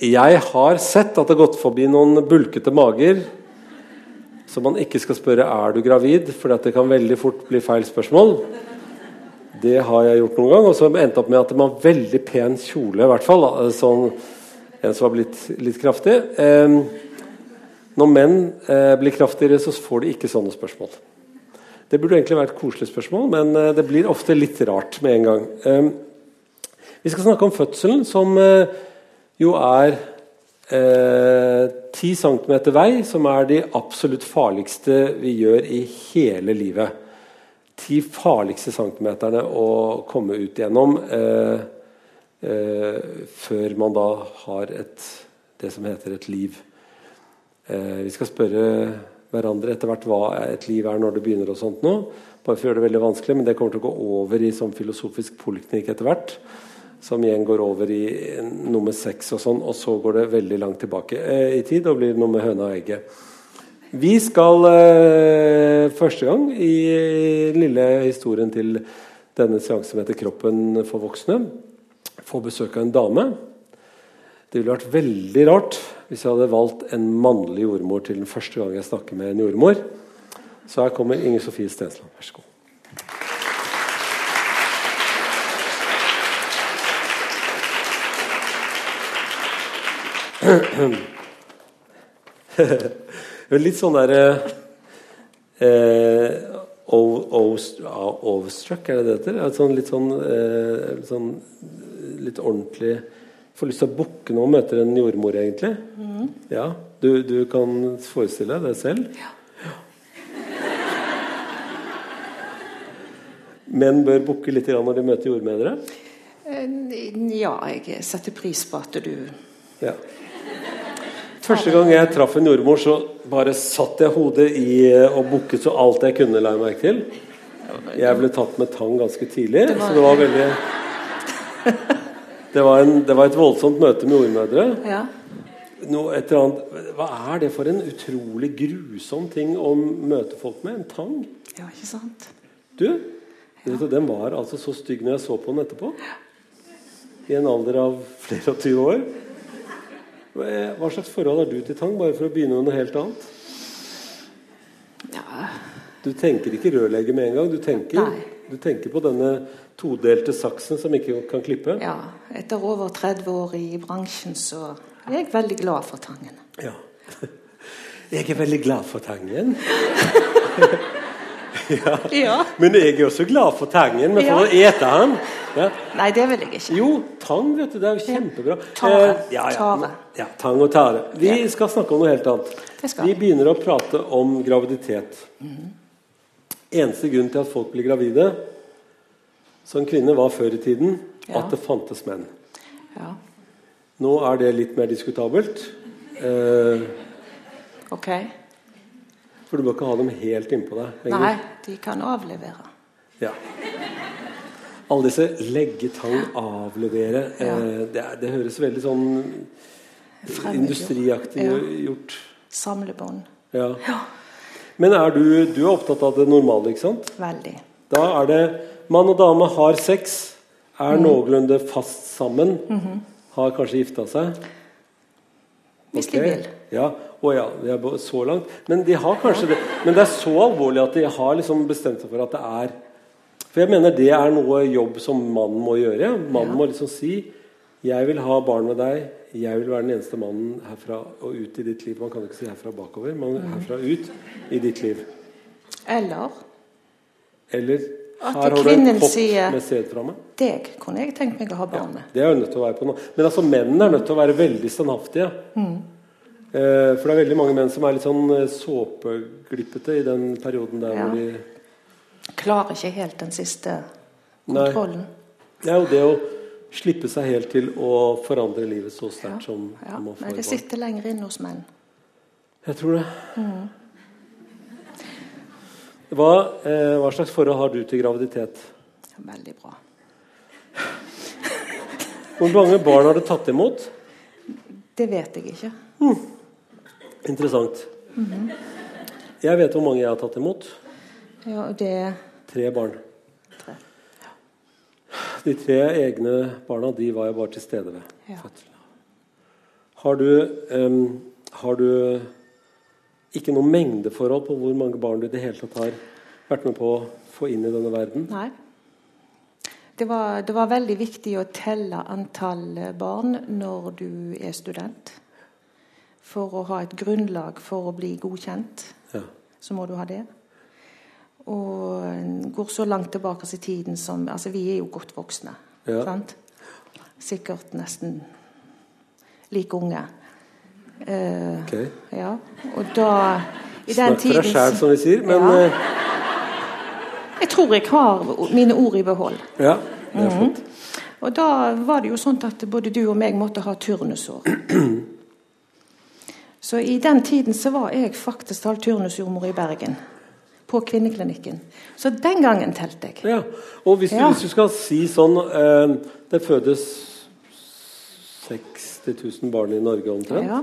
jeg har sett at det har gått forbi noen bulkete mager. som man ikke skal spørre er du gravid, for det kan veldig fort bli feil spørsmål. Det har jeg gjort noen gang. Og så endte opp med at det var veldig pen kjole, i hvert fall. Sånn, en som var blitt litt kraftig. Eh, når menn eh, blir kraftigere, så får de ikke sånne spørsmål. Det burde egentlig vært koselig spørsmål, men eh, det blir ofte litt rart med en gang. Vi skal snakke om fødselen, som eh, jo er ti cm vei, som er de absolutt farligste vi gjør i hele livet. Ti farligste centimeterne å komme ut gjennom eh, eh, før man da har et, det som heter et liv. Eh, vi skal spørre hverandre etter hvert hva et liv er når det begynner. og sånt nå, bare for å gjøre det veldig vanskelig, Men det kommer til å gå over i sånn filosofisk poliklinikk etter hvert som igjen går over i nummer seks, og sånn, og så går det veldig langt tilbake eh, i tid og blir noe med høna og egget. Vi skal eh, første gang i den lille historien til denne seansen som heter 'Kroppen for voksne', få besøk av en dame. Det ville vært veldig rart hvis jeg hadde valgt en mannlig jordmor til den første gang jeg snakker med en jordmor. Så her kommer Inger Sofie Stensland. Vær så god. Litt sånn derre eh, Overstruck, er det det heter? Sånn, litt sånn, eh, sånn Litt ordentlig Får lyst til å bukke når man møter en jordmor, egentlig. Mm. Ja, du, du, kan forestille deg det selv? Ja. Menn bør bukke litt når de møter jordmødre? Eh, ja, jeg setter pris på at du ja. Første gang jeg traff en jordmor, så bare satt jeg hodet i eh, og bukket så alt jeg kunne, la jeg merke til. Jeg ble tatt med tang ganske tidlig, så det var veldig det var, en, det var et voldsomt møte med jordmødre. Ja. Noe, et eller annet, hva er det for en utrolig grusom ting å møte folk med? En tang? Ja, ikke sant? Du, ja. den var altså så stygg når jeg så på den etterpå. I en alder av flere og tyve år. Hva slags forhold har du til tang, bare for å begynne med noe helt annet? Ja. Du tenker ikke rørlegger med en gang. Du tenker, du tenker, på denne todelte saksen som ikke kan klippe. Ja. Etter over 30 år i bransjen så er jeg veldig glad for tangen. Ja. Jeg er veldig glad for tangen. ja. ja. Men jeg er også glad for tangen, men for å ete den ja. Nei, det vil jeg ikke. Jo, tang, vet du. Det er jo kjempebra. Tare. Eh, ja, ja. ja, tang og tare. Vi skal snakke om noe helt annet. Vi begynner å prate om graviditet. Mm. Eneste grunn til at folk blir gravide som kvinne, var før i tiden at det fantes menn. Ja. Nå er det litt mer diskutabelt. Eh, ok. For du bør ikke ha dem helt innpå deg. Lenger. Nei, de kan avlevere. Ja. Alle disse legge, tang, avlevere ja. eh, det, det, høres veldig sånn industriaktig ja. gjort Samlebånd. Ja. ja. Men er du, du er opptatt av det normale, ikke sant? Veldig. Da er det mann og dame har sex, er mm. noenlunde fast sammen, mm -hmm. har kanskje gifta seg. Hvis okay. de vil. Ja, å ja, det er så langt. Men de har kanskje det. Men det er så alvorlig at de har liksom bestemt seg for at det er For jeg mener det er noe jobb som mannen må gjøre. Mannen ja. må liksom si 'Jeg vil ha barn med deg. Jeg vil være den eneste mannen herfra og ut i ditt liv.' Man kan ikke si herfra bakover, men mm. herfra ut i ditt liv. Eller Eller her har du en kopp med sæd fra meg. Deg kunne jeg tenkt meg å ha barn med. Ja, det er jo nødt til å være på noe. Men altså, mennene er nødt til å være veldig standhaftige. Mm. Eh, for det er veldig mange menn som er litt sånn eh, såpeglippete i den perioden der ja. hvor de Klarer ikke helt den siste kontrollen. Nei. Ja, og det å slippe seg helt til å forandre livet så sterkt ja. som man får Men det sitter lenger inne hos menn. Jeg tror det. Mm. Hva, eh, hva, slags forhold har du til graviditet? Veldig bra. Hvor mange barn har du tatt imot? Det vet jeg ikke. Mm. Interessant. Mm -hmm. Jeg vet hvor mange jeg har tatt imot. Ja, det... Tre barn. Tre. Ja. De tre egne barna de var jeg bare til stede ved. Ja. Har du, um, har du ikke noe mengdeforhold på hvor mange barn du i det hele tatt har vært med på å få inn i denne verden? Nei. Det var, det var veldig viktig å telle antall barn når du er student. For å ha et grunnlag for å bli godkjent, Ja. så må du ha det. Og går så langt tilbake i tiden som Altså, vi er jo godt voksne. Ja. Sant? Sikkert nesten like unge. Eh, Ok. ja. Og da I den Snakk for tiden deg sjæl, som vi sier. Men Ja. eh, Jeg tror jeg har mine ord i behold. ja, det er flott. Og da var det jo sånn at både du og meg måtte ha turnusår. Så i den tiden så var jeg faktisk halv turnusjordmor i Bergen. På kvinneklinikken. Så den gangen telte jeg. Ja. Og hvis du, Ja. hvis du skal si sånn eh, Det fødes 60 000 barn i Norge omtrent. Ja,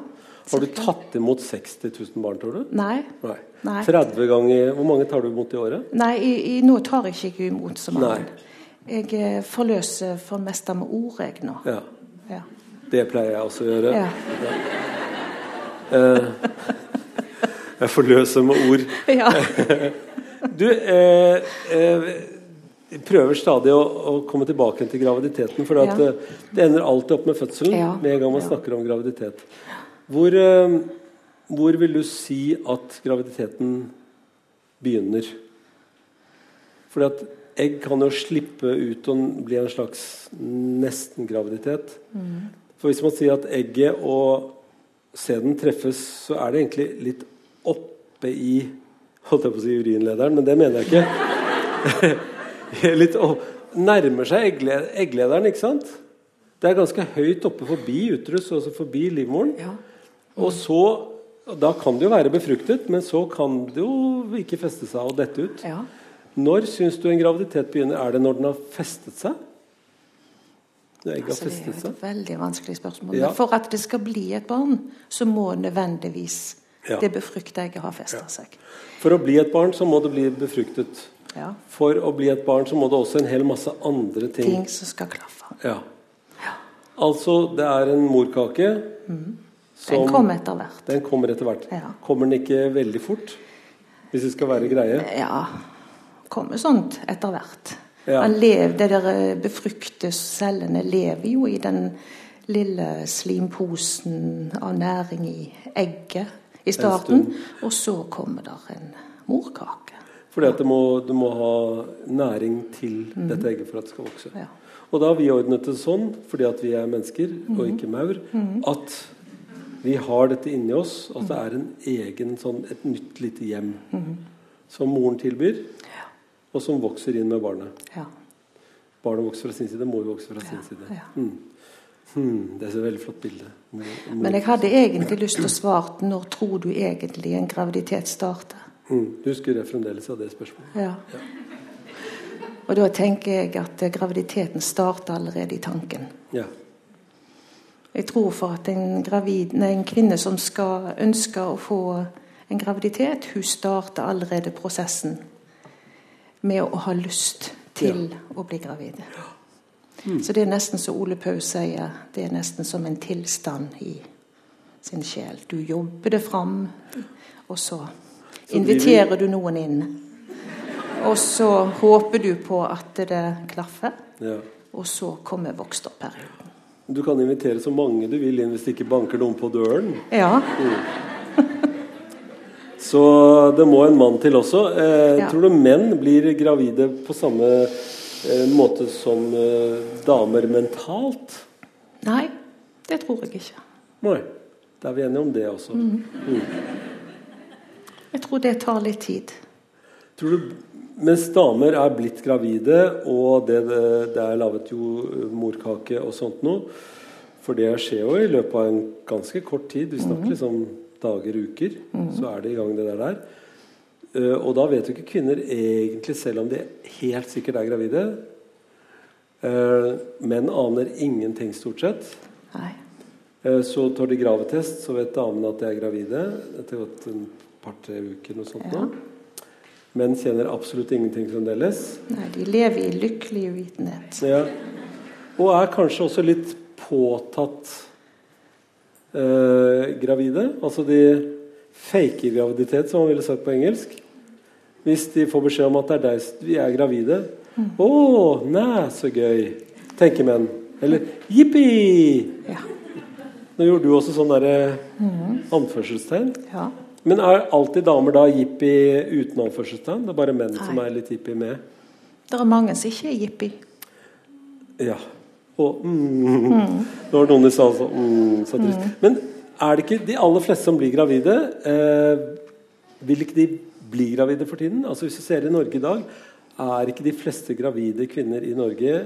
Har du tatt imot 60 000 barn, tror du? Nei. Nei. Nei. 30 ganger Hvor mange tar du imot i året? Nei, i, i, nå tar jeg ikke imot så mange. Nei. Jeg eh, forløser for det meste med ord, jeg nå. Ja. Ja. Det pleier jeg også å gjøre. Ja. Jeg forløser med ord. ja. Du eh, eh, prøver stadig å, å komme tilbake til graviditeten. For Ja. eh, det ender alltid opp med fødselen Ja. med en gang man Ja. snakker om graviditet. Hvor, eh, hvor vil du si at graviditeten begynner? Fordi at egg kan jo slippe ut og bli en slags nesten-graviditet. Mm. For hvis man sier at egget og sæden treffes, så er det egentlig litt oppe i Holdt jeg på å si urinlederen, men det mener jeg ikke. litt opp, nærmer seg eggle, egglederen, ikke sant? Det er ganske høyt oppe forbi uterus, altså forbi livmoren. ja. Og så Da kan det jo være befruktet, men så kan det jo ikke feste seg og dette ut. ja. Når syns du en graviditet begynner? Er det når den har festet seg? Altså, det er jo et veldig vanskelig spørsmål. Ja. Men for at det skal bli et barn, så må nødvendigvis Ja. det befrukta egget ha festa seg. For å bli et barn så må det bli befruktet. Ja. For å bli et barn så må det også en hel masse andre ting. Ting som skal klaffe. Ja. Altså, det er en morkake som Den kommer etter hvert. Den kommer etter hvert. Ja. Kommer den ikke veldig fort? Hvis det skal være greie? Ja. Kommer sånt etter hvert. Ja. Det der eh, befrukte cellene lever jo i den lille slimposen av næring i egget i starten. Og så kommer der en morkake. Fordi at det må, du må ha næring til dette egget for at det skal vokse. Ja. Og da har vi ordnet det sånn, fordi at vi er mennesker og ikke maur, at vi har dette inni oss. At det er en egen, sånn, et nytt lite hjem som moren tilbyr, og som vokser inn med barnet. Ja. Barnet vokser fra sin side, mor vokser fra sin side. ja. Mm. Hmm, det er et veldig flott bilde. Mor, mor. Men jeg hadde egentlig lyst til å svare når tror du egentlig en graviditet starter? Mm, du husker det fremdeles av det spørsmålet? Ja. Og da tenker jeg at graviditeten starter allerede i tanken. Ja. Jeg tror for at en, gravid, nei, en kvinne som skal ønske å få en graviditet, hun starter allerede prosessen med å ha lyst til å bli gravid. Så det er nesten som Ole Paus sier, det er nesten som en tilstand i sin sjel. Du jobber det fram, og så inviterer du noen inn. Og så håper du på at det klaffer, ja. og så kommer voksterperioden. Du kan invitere så mange du vil inn hvis det ikke banker noen på døren. Ja. Så det må en mann til også. Eh, Ja. Tror du menn blir gravide på samme eh, måte som eh, damer mentalt? Nei, det tror jeg ikke. Nei. Da er vi enige om det også. Jeg tror det tar litt tid. Tror du, mens damer er blitt gravide, og det, det, er laget jo eh, morkake og sånt noe For det skjer jo i løpet av en ganske kort tid. Vi snakker liksom dager, uker. Så er det i gang, det der. der. Eh, og da vet jo ikke kvinner egentlig selv om de helt sikkert er gravide. Eh, menn aner ingenting, stort sett. Nei. Så tar de gravetest, så vet damene at de er gravide. Etter en par-tre uker. noe sånt Ja. nå. Menn kjenner absolutt ingenting fremdeles. Nei, de lever i lykkelig uvitenhet. Ja. Og er kanskje også litt påtatt eh, gravide. Altså de faker graviditet, som man ville sagt på engelsk. Hvis de får beskjed om at det er deg, vi er gravide. Mm. oh, nei, så gøy', tenker menn. Eller 'jippi'. Ja. Nå gjorde du også sånn derre anførselstegn. ja. Men er alltid damer da jippi uten anførselstegn? Det er bare menn som er litt jippi med? Det er mange som ikke er jippi. Ja. Og mm. Det var noen som sa sånn mm, så trist. Men er det ikke de aller fleste som blir gravide eh, Vil ikke de bli gravide for tiden? Altså Hvis du ser i Norge i dag, er ikke de fleste gravide kvinner i Norge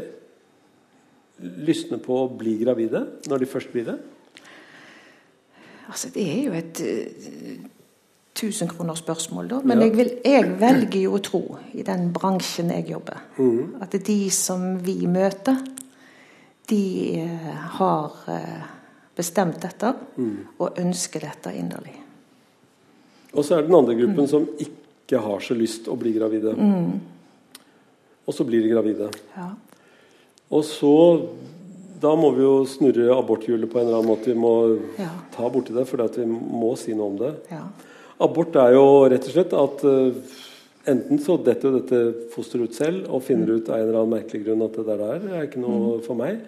lystne på å bli gravide når de først blir det? Altså, det er jo et uh, tusenkronersspørsmål, da. Men Ja. jeg, vil, jeg velger jo å tro, i den bransjen jeg jobber, at de som vi møter, de eh, har eh, bestemt dette og ønsker dette inderlig. Og så er det den andre gruppen som ikke har så lyst å bli gravide. Og så blir de gravide. Ja. Og så Da må vi jo snurre aborthjulet på en eller annen måte. Vi må Ja. ta borti det, for vi må si noe om det. ja. Abort er jo rett og slett at eh, enten så detter jo dette fosteret ut selv og finner ut av en eller annen merkelig grunn at det der er ikke noe for meg.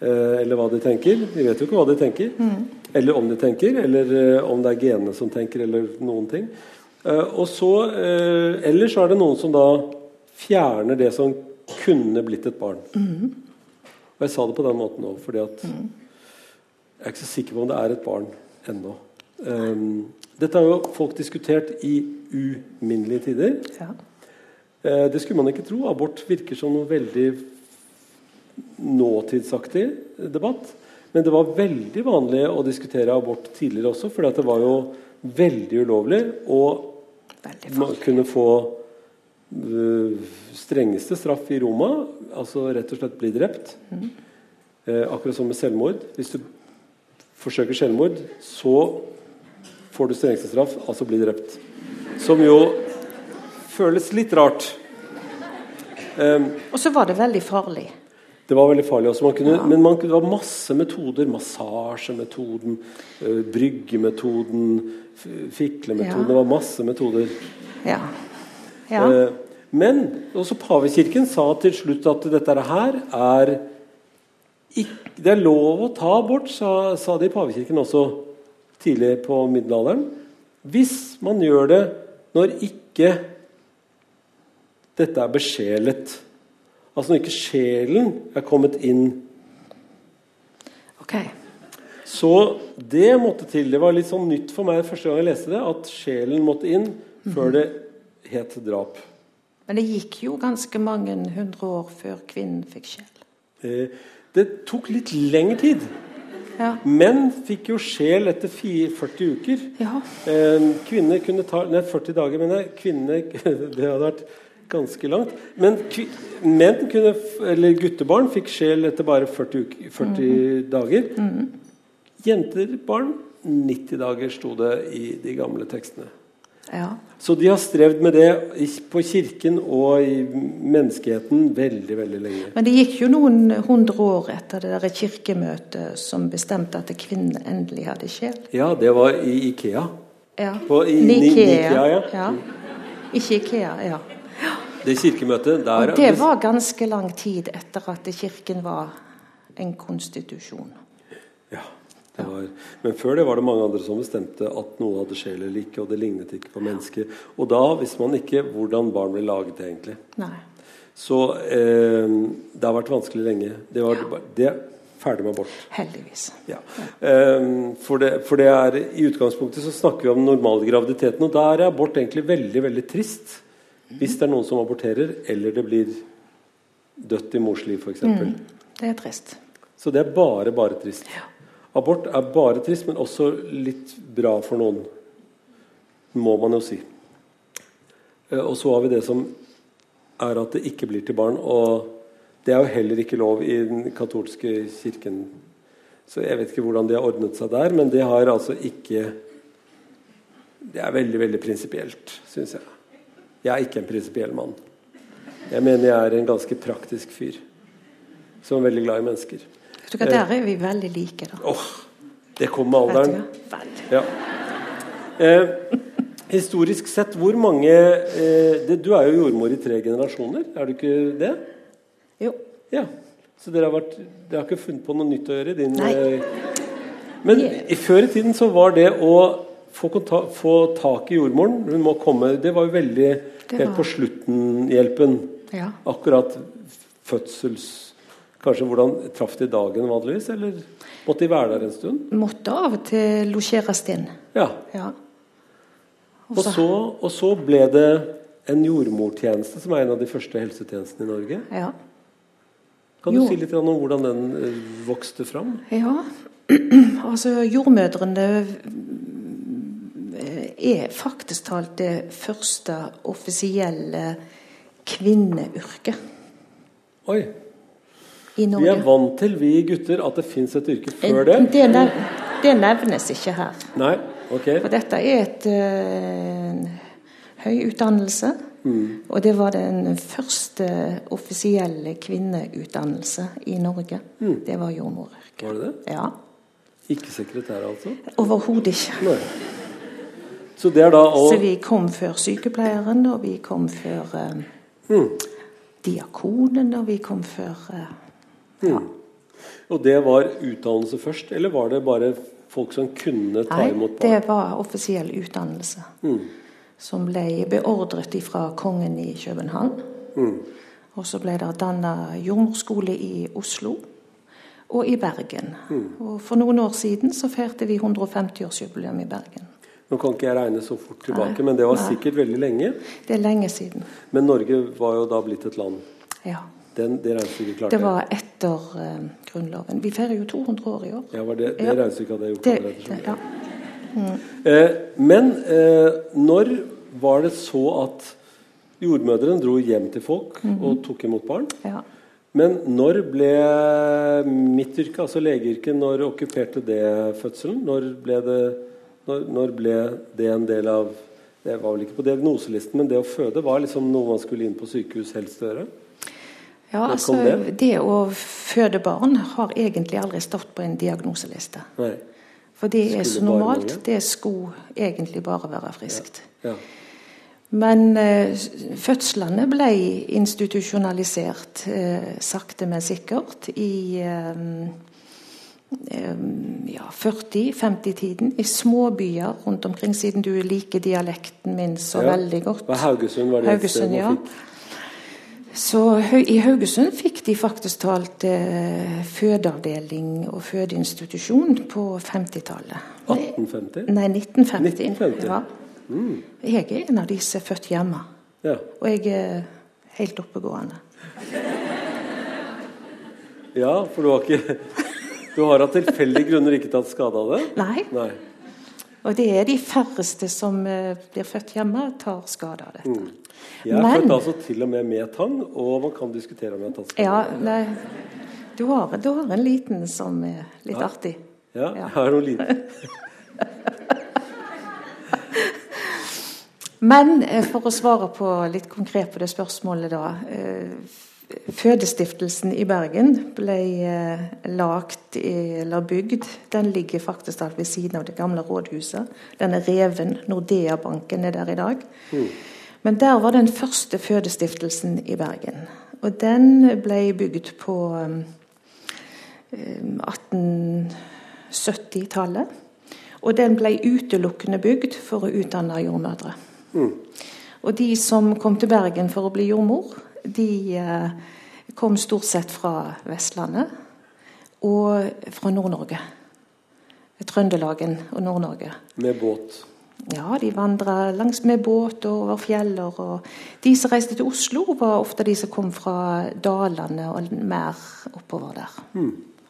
Eh, eller hva de tenker. Vi vet jo ikke hva de tenker. Eller om de tenker, eller eh, om det er genene som tenker, eller noen ting. Og så, Eller så er det noen som da fjerner det som kunne blitt et barn. Og jeg sa det på den måten òg, fordi at jeg er ikke så sikker på om det er et barn ennå. Um, dette har jo folk diskutert i uminnelige tider. ja. Eh, det skulle man ikke tro. Abort virker som noe veldig nåtidsaktig debatt. Men det var veldig vanlig å diskutere abort tidligere også, for det var jo veldig ulovlig. Og Veldig man kunne få øh, strengeste straff i Roma, altså rett og slett bli drept. Eh, akkurat som med selvmord. Hvis du forsøker selvmord, så får du strengeste straff, altså bli drept. Som jo føles litt rart. Um, Og så var det veldig farlig. det var veldig farlig også. Man kunne, Ja. Men man, det var masse metoder. Massasjemetoden, uh, bryggemetoden, fiklemetoden. Ja. Det var masse metoder. Ja. ja. Uh, Men også pavekirken sa til slutt at dette her er ikke, Det er lov å ta abort, sa, sa de i pavekirken også tidlig på middelalderen. Hvis man gjør det når ikke dette er besjelet. Altså når ikke sjelen er kommet inn Ok. så det måtte til. Det var litt sånn nytt for meg første gang jeg leste det, at sjelen måtte inn før det het drap. Men det gikk jo ganske mange hundre år før kvinnen fikk sjel. Eh, Det tok litt lengre tid. Ja. Menn fikk jo sjel etter 40 uker. ja. Eh, Kvinner kunne ta Nei, 40 dager, mener jeg. Kvinner Det hadde vært ganske langt. Men menn kunne Eller guttebarn fikk sjel etter bare 40, uker, 40 dager. Jenter, barn 90 dager, sto det i de gamle tekstene. Ja. Så de har strevd med det på kirken og i menneskeheten veldig, veldig lenge. Men det gikk jo noen hundre år etter det der kirkemøtet som bestemte at kvinnen endelig hadde sjel. Ja, det var i Ikea. Ja. På, i, Nikea. Nikea, ja. ja. Ikke Ikea, ja. Det kirkemøtet der Og det var ganske lang tid etter at kirken var en konstitusjon. Ja, det var, men før det var det mange andre som bestemte at noe hadde sjel eller ikke, og det lignet ikke på mennesker. Og da visste man ikke hvordan barn ble laget, egentlig. Nei. Så eh, det har vært vanskelig lenge. Det var det er ferdig med abort. Heldigvis. Ja. Eh, for, det, for det er I utgangspunktet så snakker vi om den normale graviditeten, og da er abort egentlig veldig veldig trist. Hvis det er noen som aborterer, eller det blir dødt i mors liv, f.eks. Mm. Det er trist. Så det er bare, bare trist. Abort er bare trist, men også litt bra for noen. Må man jo si. Eh, Og så har vi det som er at det ikke blir til barn. Og det er jo heller ikke lov i den katolske kirken. Så jeg vet ikke hvordan de har ordnet seg der, men det har altså ikke Det er veldig, veldig prinsipielt, syns jeg. Jeg er ikke en prinsipiell mann. Jeg mener jeg er en ganske praktisk fyr. Som er veldig glad i mennesker. Du hva, Der er vi veldig like, da. Åh, Det kom med alderen. Ja. Eh, historisk sett, hvor mange eh, det, Du er jo jordmor i tre generasjoner, er du ikke det? Jo. Ja. Så dere har, vært, dere har ikke funnet på noe nytt å gjøre? Din, Nei. eh, men i før i tiden så var det å få, konta- få tak i jordmoren Hun må komme Det var jo veldig var... helt på slutten-hjelpen. Ja. Akkurat fødsels Kanskje hvordan traff de dagen vanligvis? Eller måtte de være der en stund? Måtte av og til losjeres inn. Ja. Ja. Og så, og så ble det en jordmortjeneste, som er en av de første helsetjenestene i Norge. Ja. Kan du Jo. si litt om hvordan den eh, vokste fram? ja. altså jordmødrene eh, er faktisk talt det første offisielle kvinneyrket Oi, i Vi er vant til, vi gutter, at det fins et yrke før det. Det, nev det nevnes ikke her. Nei, ok. For dette er et uh, høy utdannelse. Mm. Og det var den første offisielle kvinneutdannelse i Norge. Det var jordmoryrket. Mm. Var det det? Ja. Ikke sekretær, altså? Overhodet ikke. Nei. Så er å Så vi kom før sykepleieren, og vi kom før eh, Mm. diakonen, og vi kom før eh, ja. Og det var utdannelse først, eller var det bare folk som kunne ta Nei, imot det var offisiell utdannelse. Mm. Som ble beordret fra kongen i København. Mm. Og så ble det danna jordmorskole i Oslo og i Bergen. Mm. Og for noen år siden så feirte vi 150-årsjubileum i Bergen. Nå kan ikke jeg regne så fort tilbake, Nei. men det var Nei. sikkert veldig lenge. Det er lenge siden. Men Norge var jo da blitt et land. Ja. Den, det regnestykket klarte Det var etter uh, Grunnloven. Vi feirer jo 200 år i år. Ja, var det, det Ja. regnestykket hadde jeg gjort Det, det, ja. mm. Eh, men eh, når var det så at jordmødrene dro hjem til folk Mhm. og tok imot barn? ja. Men når ble mitt yrke, altså legeyrket, når okkuperte det fødselen? Når ble det, når, når ble det en del av Det var vel ikke på diagnoselisten, men det å føde var liksom noe man skulle inn på sykehus helst gjøre? Ja, altså det? Det å føde barn har egentlig aldri stått på en diagnoseliste. Nei. For det er så normalt. Det skulle egentlig bare være friskt. Ja. Men eh, fødslene ble institusjonalisert eh, sakte, men sikkert i eh, ja, 40-50-tiden. I småbyer rundt omkring, siden du liker dialekten min så Ja. veldig godt. Haugesund var det Haugesund, ja. Så i Haugesund fikk de faktisk talt eh, fødeavdeling og fødeinstitusjon på 50-tallet. 1850? Nei, 1950. 1950. Ja. Jeg er en av de som er født hjemme. Ja. Og jeg er helt oppegående. ja, for du har ikke Du har av tilfeldige grunner ikke tatt skade av det? Nei. Nei. Og det er de færreste som eh, blir født hjemme, tar skade av dette. Jeg er Men- født altså til og med med tang, og man kan diskutere om jeg har tatt skade. Ja, nei, du har, du har en liten som er litt Ja. artig. Ja, jeg har noen liten. Men eh, for å svare på litt konkret på det spørsmålet, da. Eh, Fødestiftelsen i Bergen ble eh, lagt eller bygd. Den ligger faktisk alt ved siden av det gamle rådhuset. Den er reven. Nordea-banken er der i dag. Men der var den første fødestiftelsen i Bergen. Og den ble bygd på eh, 1870-tallet. Og den ble utelukkende bygd for å utdanne jordmødre. Og de som kom til Bergen for å bli jordmor, de eh, kom stort sett fra Vestlandet og fra Nord-Norge. Trøndelagen og Nord-Norge. Med båt. Ja, de vandra langs med båt og over fjeller. Og de som reiste til Oslo, var ofte de som kom fra Dalane og mer oppover der.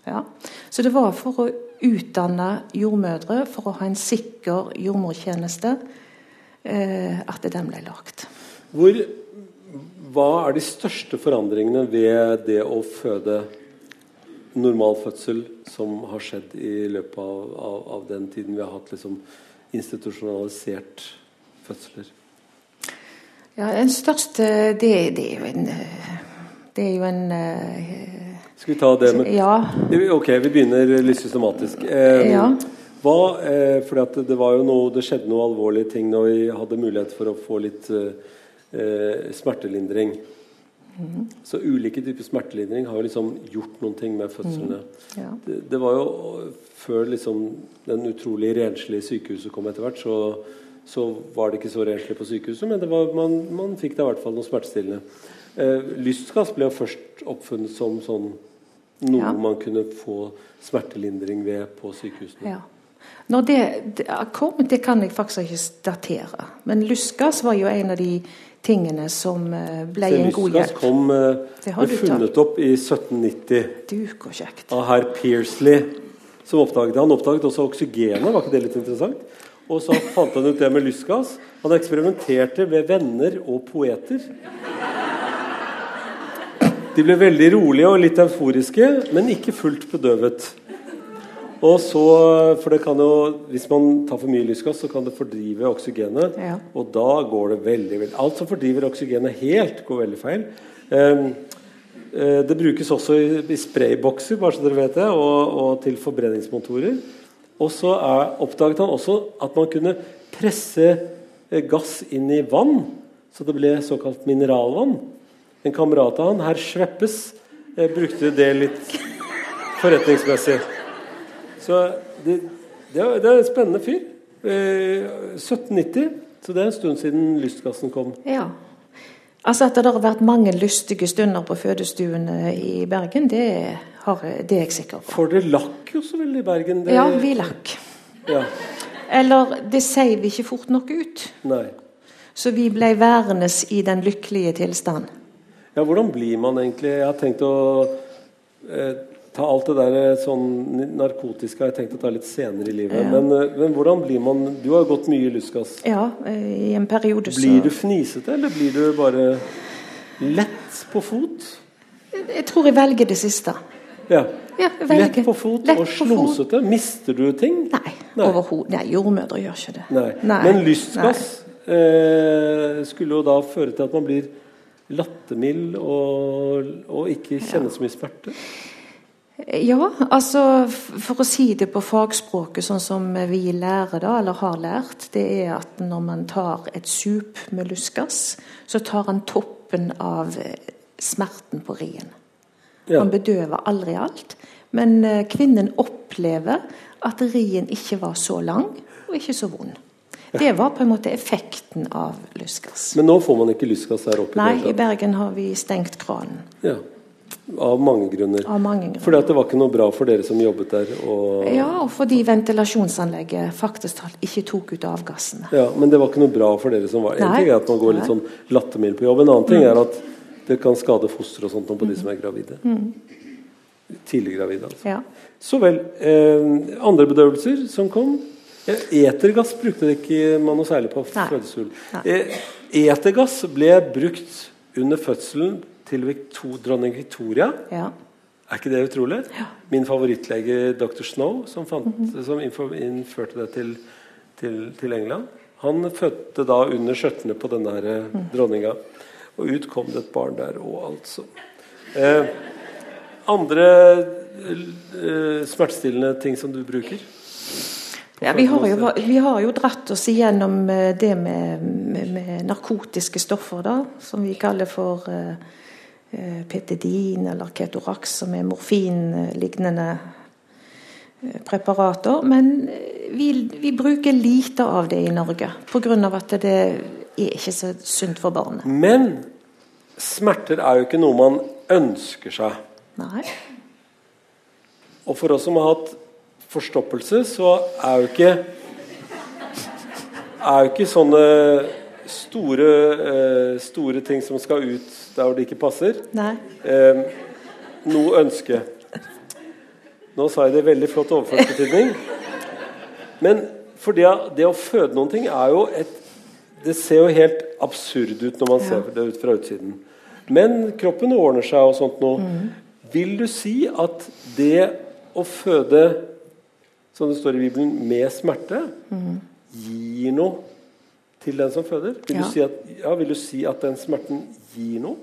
Ja. Så det var for å utdanne jordmødre, for å ha en sikker jordmortjeneste, eh, at den ble lagt. Hvor, hva er de største forandringene ved det å føde normal fødsel som har skjedd i løpet av, av, av den tiden vi har hatt liksom, institusjonalisert fødsler? Ja, Den største Det, det er jo en Det er jo en Skal vi ta det med Ja. Ok, vi begynner litt systematisk. Eh, Ja. Hva, eh, fordi at det, var jo noe, det skjedde noen alvorlige ting når vi hadde mulighet for å få litt eh, eh smertelindring. Mm. Så ulike typer smertelindring har jo liksom gjort noen ting med fødslene. Mm. Ja. Det, det, var jo før liksom den utrolig renslige sykehuset kom etter hvert, så, så, var det ikke så renslig på sykehuset, men var, man, man, fikk da i hvert fall noe smertestillende. Eh, lystgass ble jo først oppfunnet som sånn noe ja. man kunne få smertelindring ved på sykehusene. Ja. Når det, det kom, det kan jeg faktisk ikke datere. Men lystgass var jo en av de tingene som eh, ble en god hjelp. kom uh, ble funnet opp i 1790 du, kjekt. av herr Pearsley. som oppdaget Han oppdaget også oksygenet, var ikke det litt interessant? Og så fant han ut det med lystgass. Han eksperimenterte ved venner og poeter. De ble veldig rolige og litt euforiske, men ikke fullt bedøvet. Og så, for det kan jo, Hvis man tar for mye lysgass, så kan det fordrive oksygenet. Ja. Og da går det veldig, veldig Alt som fordriver oksygenet helt, går veldig feil. Um, det brukes også i, i spraybokser bare så dere vet det, og, og til forbrenningsmotorer. Og så er, oppdaget han også at man kunne presse eh, gass inn i vann, så det ble såkalt mineralvann. En kamerat av han, herr Schweppes, eh, brukte det litt forretningsmessig. Så det, det, er, det er en spennende fyr. Eh, 1790, så det er en stund siden lystgassen kom. Ja. Altså At det har vært mange lystige stunder på fødestuene i Bergen, det, har, det er jeg sikker på. For det lakk jo så veldig i Bergen. Det... Ja, vi lakk. Ja. Eller det sier vi ikke fort nok ut. Nei. Så vi ble værende i den lykkelige tilstand. Ja, hvordan blir man egentlig Jeg har tenkt å eh, ta alt det der eh, sånn narkotiske har jeg tenkt å ta litt senere i livet. Ja. Men, eh, men, hvordan blir man Du har jo gått mye lystgass. Ja, i en periode så Blir du fnisete, eller blir du bare lett på fot? Jeg tror jeg velger det siste. Ja. ja lett på fot lett og slumsete. Mister du ting? Nei, Nei. overhodet. Nei, jordmødre gjør ikke det. Nei. Nei. Men lystgass eh, skulle jo da føre til at man blir lattermild og, og ikke kjenner så mye smerte? Ja, altså for å si det på fagspråket sånn som vi lærer da, eller har lært, det er at når man tar et sup med lystgass, så tar han toppen av eh, smerten på rien. Ja. Han bedøver aldri alt. Men eh, kvinnen opplever at rien ikke var så lang og ikke så vond. Det var på en måte effekten av lystgass. Men nå får man ikke lystgass her oppe? Nei, i Bergen har vi stengt kranen. Ja. Av mange grunner. Av mange grunner. Fordi at det var ikke noe bra for dere som jobbet der? Og... Ja, og fordi ventilasjonsanlegget faktisk ikke tok ut avgassene. Ja, Men det var ikke noe bra for dere som var En ting er at man går litt sånn lattermild på jobb. En annen ting mm. er at det kan skade foster og sånt på de som er gravide. Mm. Tidlig gravide, altså. Ja. Så vel. Eh, andre bedøvelser som kom? Etergass brukte det ikke man noe særlig på fødsel. Eh, etergass ble brukt under fødselen til Victor, dronning Victoria. Ja. Er ikke det utrolig? Ja. Min favorittlege dr. Snow, som, fant, mm -hmm. som innførte det til, til, til, England, han fødte da under skjørtene på denne her mm. dronninga. Og ut kom det et barn der òg, altså. Eh, andre eh, smertestillende ting som du bruker? Ja, vi, har jo, vi, har jo, dratt oss igjennom eh, det med, med, med narkotiske stoffer, da, som vi kaller for eh, Eh, Petidin eller Ketorax, som er morfinlignende eh, preparater. Men eh, vi, vi, bruker lite av det i Norge pga. at det er ikke så sunt for barnet. Men smerter er jo ikke noe man ønsker seg. Nei. Og for oss som har hatt forstoppelse, så er jo ikke er jo ikke sånne store, store ting som skal ut der hvor det ikke passer. Eh, noe ønske. Nå sa jeg det i veldig flott overført betydning. Men for det, det, å føde noen ting er jo et Det ser jo helt absurd ut når man ja. ser det ut fra utsiden. Men kroppen ordner seg og sånt noe. Mm. Vil du si at det å føde, som det står i Bibelen, med smerte, mm. gir noe til den som føder? Vil, ja. du si at, ja, vil du si at den smerten gir nå?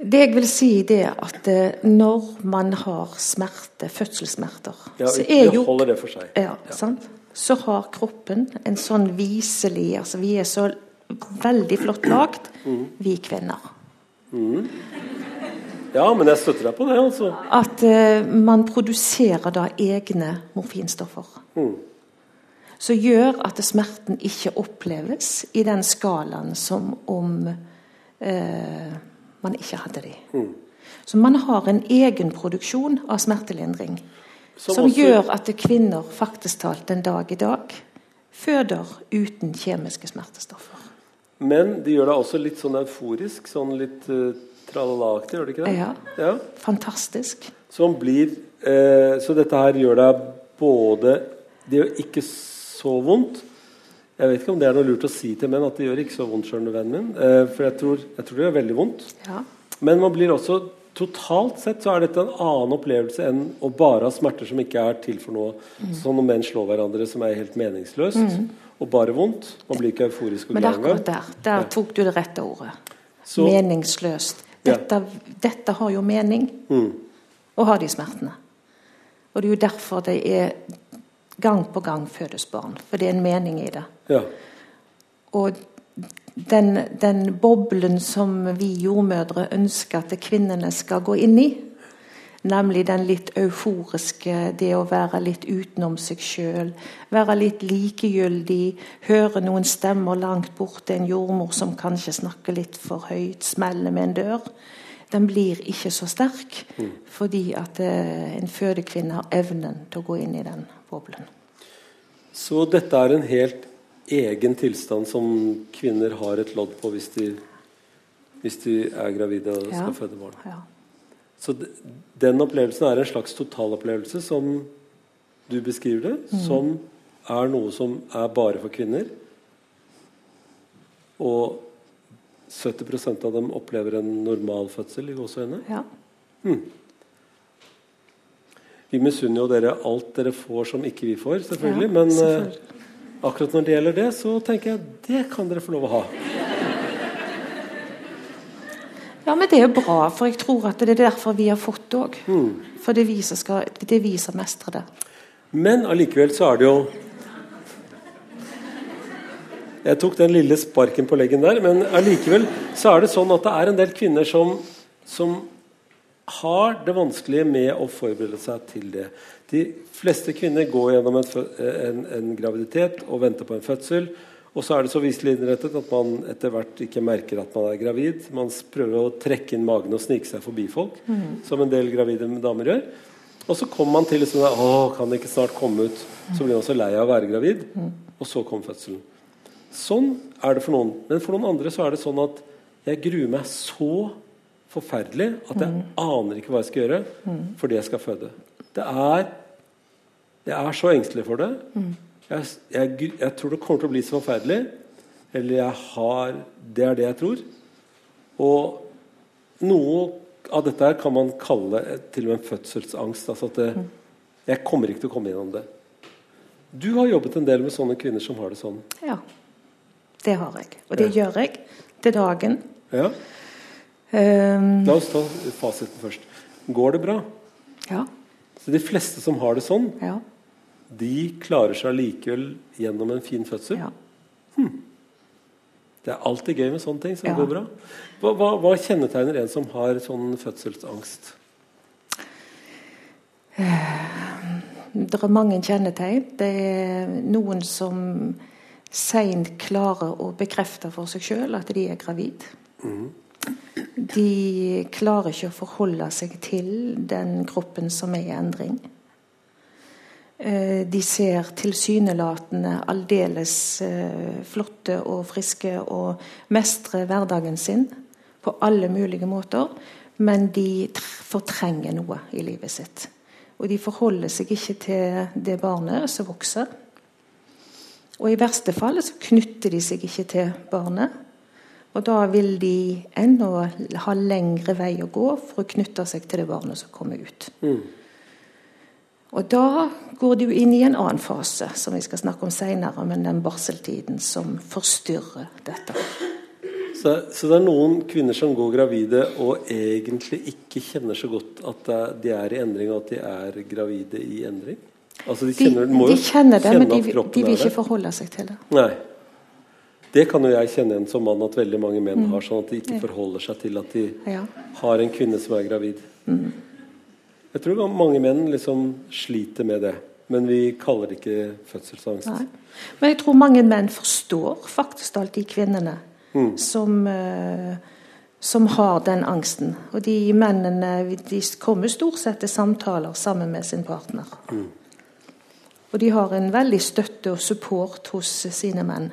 Det jeg vil si, det er at eh, når man har smerte, fødselssmerter Ja, så er jo holder det for seg. ja, sant? Så har kroppen en sånn viselig altså Vi er så veldig flott lagd, Mm. vi kvinner. Ja, men jeg støtter deg på det, altså. At uh, man produserer da egne morfinstoffer. Mm. Som gjør at smerten ikke oppleves i den skalaen som om eh, man ikke hadde de. Mm. Så man har en egen produksjon av smertelindring. Som Som, også- gjør at kvinner faktisk talt en dag i dag føder uten kjemiske smertestoffer. Men de gjør deg også litt sånn euforisk, sånn litt uh, tralala-aktig, gjør de ikke det? Ja. ja. Fantastisk. Som blir eh, Så dette her gjør deg både Det gjør ikke så vondt. Jeg vet ikke om det er noe lurt å si til menn at det gjør ikke så vondt, skjønner vennen min. Eh, for jeg tror, jeg tror det gjør veldig vondt. Ja. Men man blir også Totalt sett så er dette en annen opplevelse enn å bare ha smerter som ikke er til for noe. Sånn når menn slår hverandre som er helt meningsløst. Og bare vondt. Man blir ikke euforisk og Men det er akkurat der. Der tok du det rette ordet. Så- Meningsløst. Ja. Dette, dette har jo mening Mm. å ha de smertene. Og det er jo derfor det er gang på gang fødes barn. For det er en mening i det. Ja. Og den, den boblen som vi jordmødre ønsker at kvinnene skal gå inn i, nemlig den litt euforiske, det å være litt utenom seg sjøl, være litt likegyldig, høre noen stemmer langt borte, en jordmor som kanskje snakker litt for høyt, smeller med en dør, den blir ikke så sterk fordi at eh, en fødekvinne har evnen til å gå inn i den boblen. Så dette er en helt egen tilstand som kvinner har et lodd på hvis de, hvis de er gravide og skal Ja. føde barn. Ja. Så de, den opplevelsen er en slags totalopplevelse som du beskriver det, Mm. som er noe som er bare for kvinner. Og 70% av dem opplever en normal fødsel i gåseøyne. ja. Vi misunner jo dere alt dere får som ikke vi får, selvfølgelig. Ja, men eh, selvfølgelig. Akkurat når det gjelder det, så tenker jeg det kan dere få lov å ha. Ja, men det er jo bra, for jeg tror at det er derfor vi har fått det òg. Mm. For det er vi som skal, det viser mestre det. Men allikevel så er det jo Jeg tok den lille sparken på leggen der, men allikevel så er det sånn at det er en del kvinner som, som har det vanskelig med å forberede seg til det. De fleste kvinner går gjennom en, en, en graviditet og venter på en fødsel. Og så er det så viselig innrettet at man etter hvert ikke merker at man er gravid. Man prøver å trekke inn magen og snike seg forbi folk, som en del gravide damer gjør. Og så kommer man til liksom, Å, kan det ikke snart komme ut? Så blir man så lei av å være gravid. Og så kom fødselen. Sånn er det for noen. Men for noen andre så er det sånn at jeg gruer meg så forferdelig at jeg aner ikke hva jeg skal gjøre fordi jeg skal føde. Det er Jeg er så engstelig for det. Jeg, jeg, jeg tror det kommer til å bli så forferdelig. Eller jeg har Det er det jeg tror. Og noe av dette her kan man kalle til og med en fødselsangst. Altså at det, jeg kommer ikke til å komme gjennom det. Du har jobbet en del med sånne kvinner som har det sånn. Ja. Det har jeg. Og det gjør jeg til dagen. Ja. Ehm, La oss ta fasiten først. Går det bra? ja. Så De fleste som har det sånn, Ja. de klarer seg likevel gjennom en fin fødsel. ja. Det er alltid gøy med sånne ting som Ja. går bra. Hva, hva, hva kjennetegner en som har sånn fødselsangst? Det er mange kjennetegn. Det er noen som seint klarer å bekrefte for seg sjøl at de er gravid. De klarer ikke å forholde seg til den kroppen som er i endring. Eh, De ser tilsynelatende aldeles eh, flotte og friske og mestrer hverdagen sin på alle mulige måter, men de fortrenger noe i livet sitt. Og de forholder seg ikke til det barnet som vokser. Og i verste fall så knytter de seg ikke til barnet. Og da vil de ennå ha lengre vei å gå for å knytte seg til det barnet som kommer ut. Og da går de jo inn i en annen fase, som vi skal snakke om seinere, men den barseltiden som forstyrrer dette. Så, så, det er noen kvinner som går gravide og egentlig ikke kjenner så godt at de er i endring, og at de er gravide i endring? Altså de, kjenner, de, de kjenner det, men de, de vil ikke forholde seg til det. Nei. Det kan jo jeg kjenne igjen som mann at veldig mange menn mm. har. Sånn at de ikke forholder seg til at de ja. har en kvinne som er gravid. Mm. Jeg tror mange menn liksom sliter med det. Men vi kaller det ikke fødselsangst. Nei. Men jeg tror mange menn forstår faktisk alt de kvinnene mm. som, uh, som har den angsten. Og de mennene de kommer stort sett til samtaler sammen med sin partner. Mm. Og de har en veldig støtte og support hos sine menn.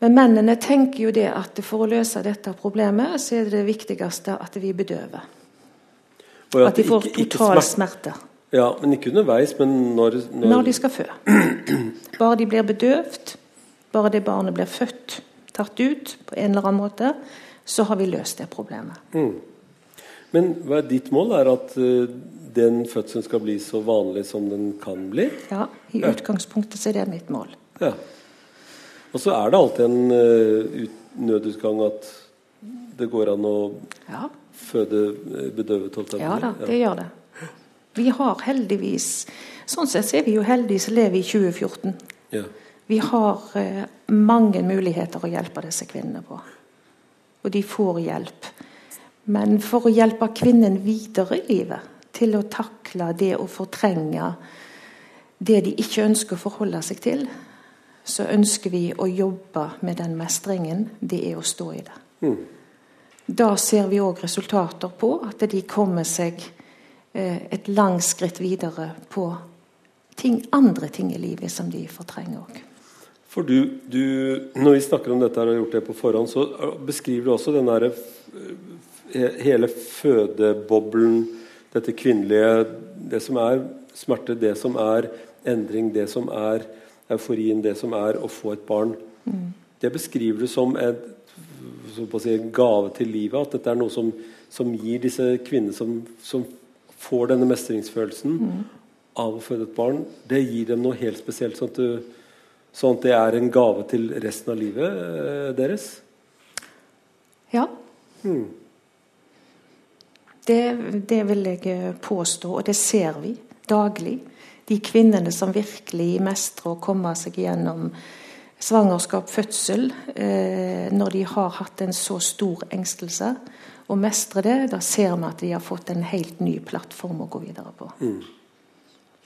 Men mennene tenker jo det at for å løse dette problemet, så er det det viktigste at vi bedøver. At, de får total smerte. Ja, Men ikke underveis, men når, når Når de skal fø. Bare de blir bedøvd, bare det barnet blir født, tatt ut på en eller annen måte, så har vi løst det problemet. Mm. Men hva er ditt mål? Er at uh, den fødselen skal bli så vanlig som den kan bli? Ja, i utgangspunktet så er det mitt mål. Ja. Og så er det alltid en uh, ut, nødutgang at det går an å ja. føde uh, bedøvet? Ja da, det gjør det. Vi har heldigvis Sånn sett er vi jo heldige som lever i 2014. Ja. Vi har uh, mange muligheter å hjelpe disse kvinnene på. Og de får hjelp. Men for å hjelpe kvinnen videre i livet, til å takle det å fortrenge det de ikke ønsker å forholde seg til, så ønsker vi å jobbe med den mestringen det er å stå i det. Mm. Da ser vi òg resultater på at de kommer seg Eh, et langt skritt videre på ting, andre ting i livet som de fortrenger òg. For du, du, Når vi snakker om dette her og har gjort det på forhånd, så beskriver du også den der, eh, hele fødeboblen, dette kvinnelige Det som er smerte, det som er endring, det som er euforien, det som er å få et barn. Mm. Det beskriver du som en si, gave til livet. At dette er noe som, som gir disse kvinnene som, som får denne mestringsfølelsen mm. av å føde et barn, det gir dem noe helt spesielt. Sånn at, du, sånn at det er en gave til resten av livet eh, deres. Ja. Mm. Det, det, vil jeg påstå, og det ser vi daglig. De kvinnene som virkelig mestrer å komme seg gjennom svangerskap, fødsel, eh, når de har hatt en så stor engstelse, og mestre det, da ser vi at de har fått en helt ny plattform å gå videre på. Mm.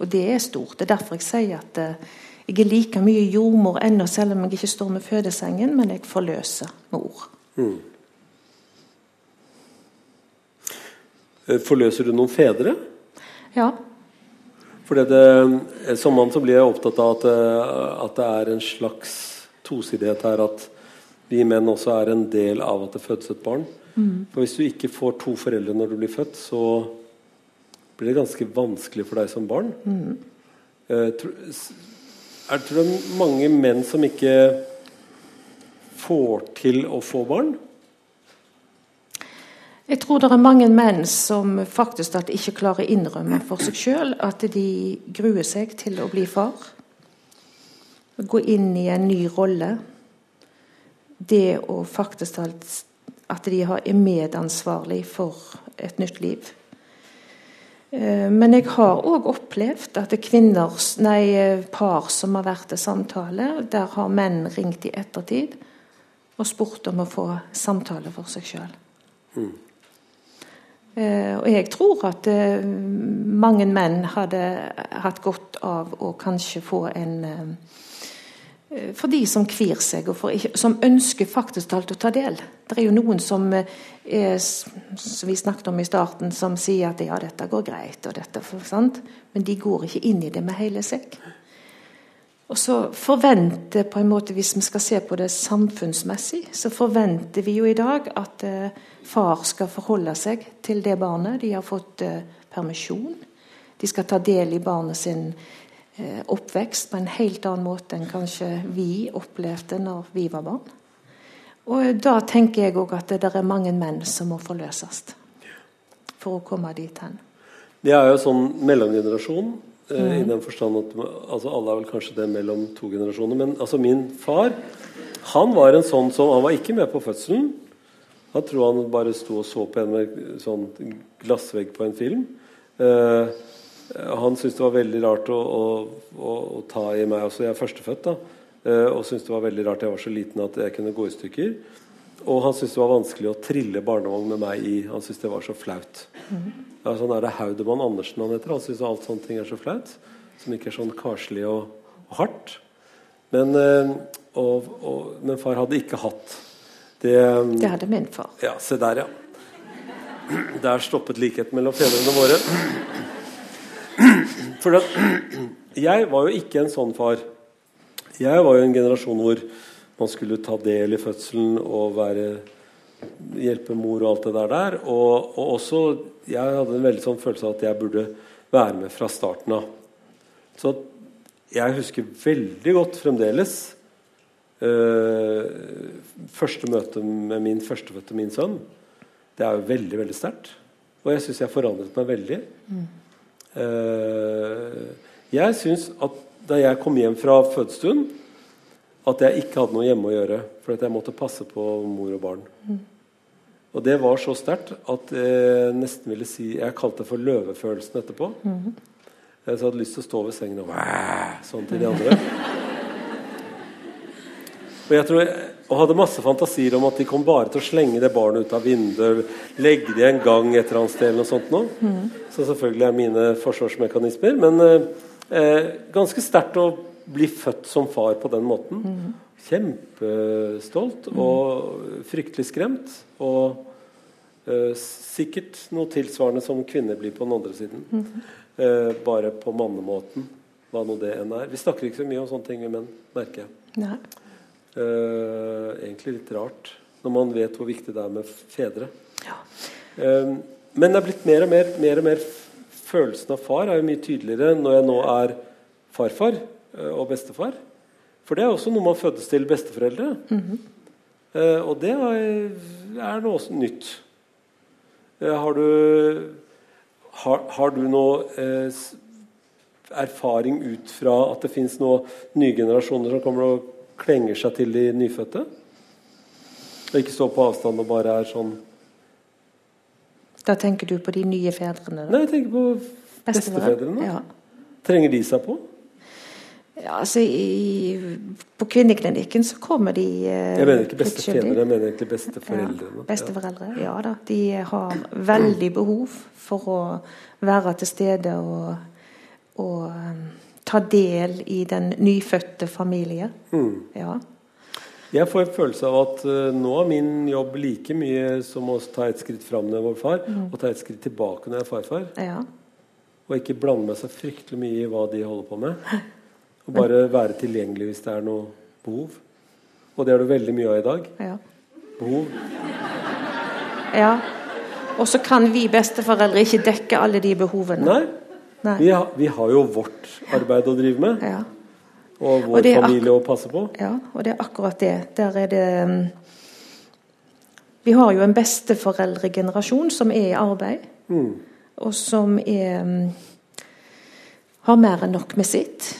Og det er stort. Det er derfor jeg sier at uh, jeg er like mye jordmor ennå, selv om jeg ikke står med fødesengen, men jeg forløser med ord. Mm. Eh, forløser du noen fedre? Ja. For det, eh, Som mann så blir jeg opptatt av at, at det er en slags tosidighet her. At vi menn også er en del av at det fødes et barn. Mm. For Hvis du ikke får to foreldre når du blir født, så blir det ganske vanskelig for deg som barn. Mm. Uh, er det mange menn som ikke får til å få barn? Jeg tror det er mange menn som faktisk ikke klarer å innrømme for seg sjøl at de gruer seg til å bli far. Gå inn i en ny rolle. Det å faktisk at de er medansvarlig for et nytt liv. Eh, men jeg har òg opplevd at det er kvinner, nei, par som har vært til samtale, der har menn ringt i ettertid og spurt om å få samtale for seg sjøl. Mm. Eh, og jeg tror at eh, mange menn hadde hatt godt av å kanskje få en Eh, for de som kvir seg, og for, som ønsker faktisk alt å ta del. Det er jo noen som, er, som vi snakket om i starten, som sier at ja, dette går greit, og dette, sant? men de går ikke inn i det med hele seg. Og så forventer på en måte, Hvis vi skal se på det samfunnsmessig, så forventer vi jo i dag at eh, far skal forholde seg til det barnet. De har fått eh, permisjon. De skal ta del i barnet sin Eh, oppvekst på en helt annen måte enn kanskje vi opplevde når vi var barn. Og da tenker jeg òg at det er mange menn som må forløses for å komme dit hen. Det er jo sånn mellomgenerasjon, mm. i den forstand at altså alle er vel kanskje det mellom to generasjoner. Men altså min far Han var en sånn som Han var ikke med på fødselen. Da tror han bare sto og så på en sånn glassvegg på en film. Eh, han syntes det var veldig rart å, å, å, å, ta i meg også. Jeg er førstefødt. da eh, Og syntes det var veldig rart jeg var så liten at jeg kunne gå i stykker. Og han syntes det var vanskelig å trille barnevogn med meg i. Han syntes det var så flaut. Mm. er sånn er det Haudemann Andersen han heter. Han syns alt sånne ting er så flaut. Som ikke er sånn karslig og, og hardt. Men, eh, og, og, men far hadde ikke hatt det, um, det hadde min far. Ja, se der, ja. Der stoppet likheten mellom fedrene våre. For jeg var jo ikke en sånn far. Jeg var jo en generasjon hvor man skulle ta del i fødselen og være hjelpe mor og alt det der. der. Og, og, også Jeg hadde en veldig sånn følelse av at jeg burde være med fra starten av. Så jeg husker veldig godt fremdeles øh, første møte med min førstefødte, min sønn, det er jo veldig veldig sterkt. Og jeg syns jeg forandret meg veldig. Mm. Uh, jeg syns at da jeg kom hjem fra fødestuen, at jeg ikke hadde noe hjemme å gjøre. For at jeg måtte passe på mor og barn. Mm. Og det var så sterkt at jeg nesten ville si Jeg kalte det for løvefølelsen etterpå. Mm. Så jeg hadde lyst til å stå ved sengen og sånn til de andre. Og jeg tror og hadde masse fantasier om at de kom bare til å slenge det barnet ut av vinduet, legge det i en gang et eller annet sted. eller noe sånt nå. Mm. Så selvfølgelig er mine forsvarsmekanismer. Men eh, eh, ganske sterkt å bli født som far på den måten. Mm. Kjempestolt og fryktelig skremt. Og uh, sikkert noe tilsvarende som kvinner blir på den andre siden. Mm. Uh, bare på mannemåten, hva nå det enn er. Vi snakker ikke så mye om sånne ting, menn, merker jeg. Nei. Uh, egentlig litt rart når man vet hvor viktig det er med fedre. Ja. Uh, men det er blitt mer og mer, mer og mer Følelsen av far er jo mye tydeligere når jeg nå er farfar og bestefar. For det er også noe man fødes til besteforeldre. Mm -hmm. og det er, noe også nytt. har du har, har, du noe erfaring ut fra at det fins nye generasjoner som kommer og klenger seg til de nyfødte. Og ikke står på avstand og bare er sånn Da tenker du på de nye fedrene? Da? Nei, jeg tenker på bestefedrene. Ja. Trenger de seg på? Ja, altså i, På kvinneklinikken så kommer de eh, Jeg mener ikke bestefedre, jeg mener egentlig besteforeldrene. Ja, besteforeldre, ja da. De har veldig behov for å være til stede og, og um, ta del i den nyfødte familie. Mm. Ja. Jeg får en følelse av at uh, nå er min jobb like mye som å ta et skritt fram når jeg var far, mm. og ta et skritt tilbake når jeg er farfar. Ja. Og ikke blande meg så fryktelig mye i hva de holder på med. Og bare være tilgjengelig hvis det er noe behov. Og det er det veldig mye av i dag. Ja. Behov. Ja. Og så kan vi besteforeldre ikke dekke alle de behovene. Nei. Vi har, vi, har, jo vårt arbeid å drive med. Ja. Og vår og familie å passe på. Ja, og det er akkurat det. Der er det um, Vi har jo en besteforeldregenerasjon som er i arbeid, mm. og som er um, har mer enn nok med sitt.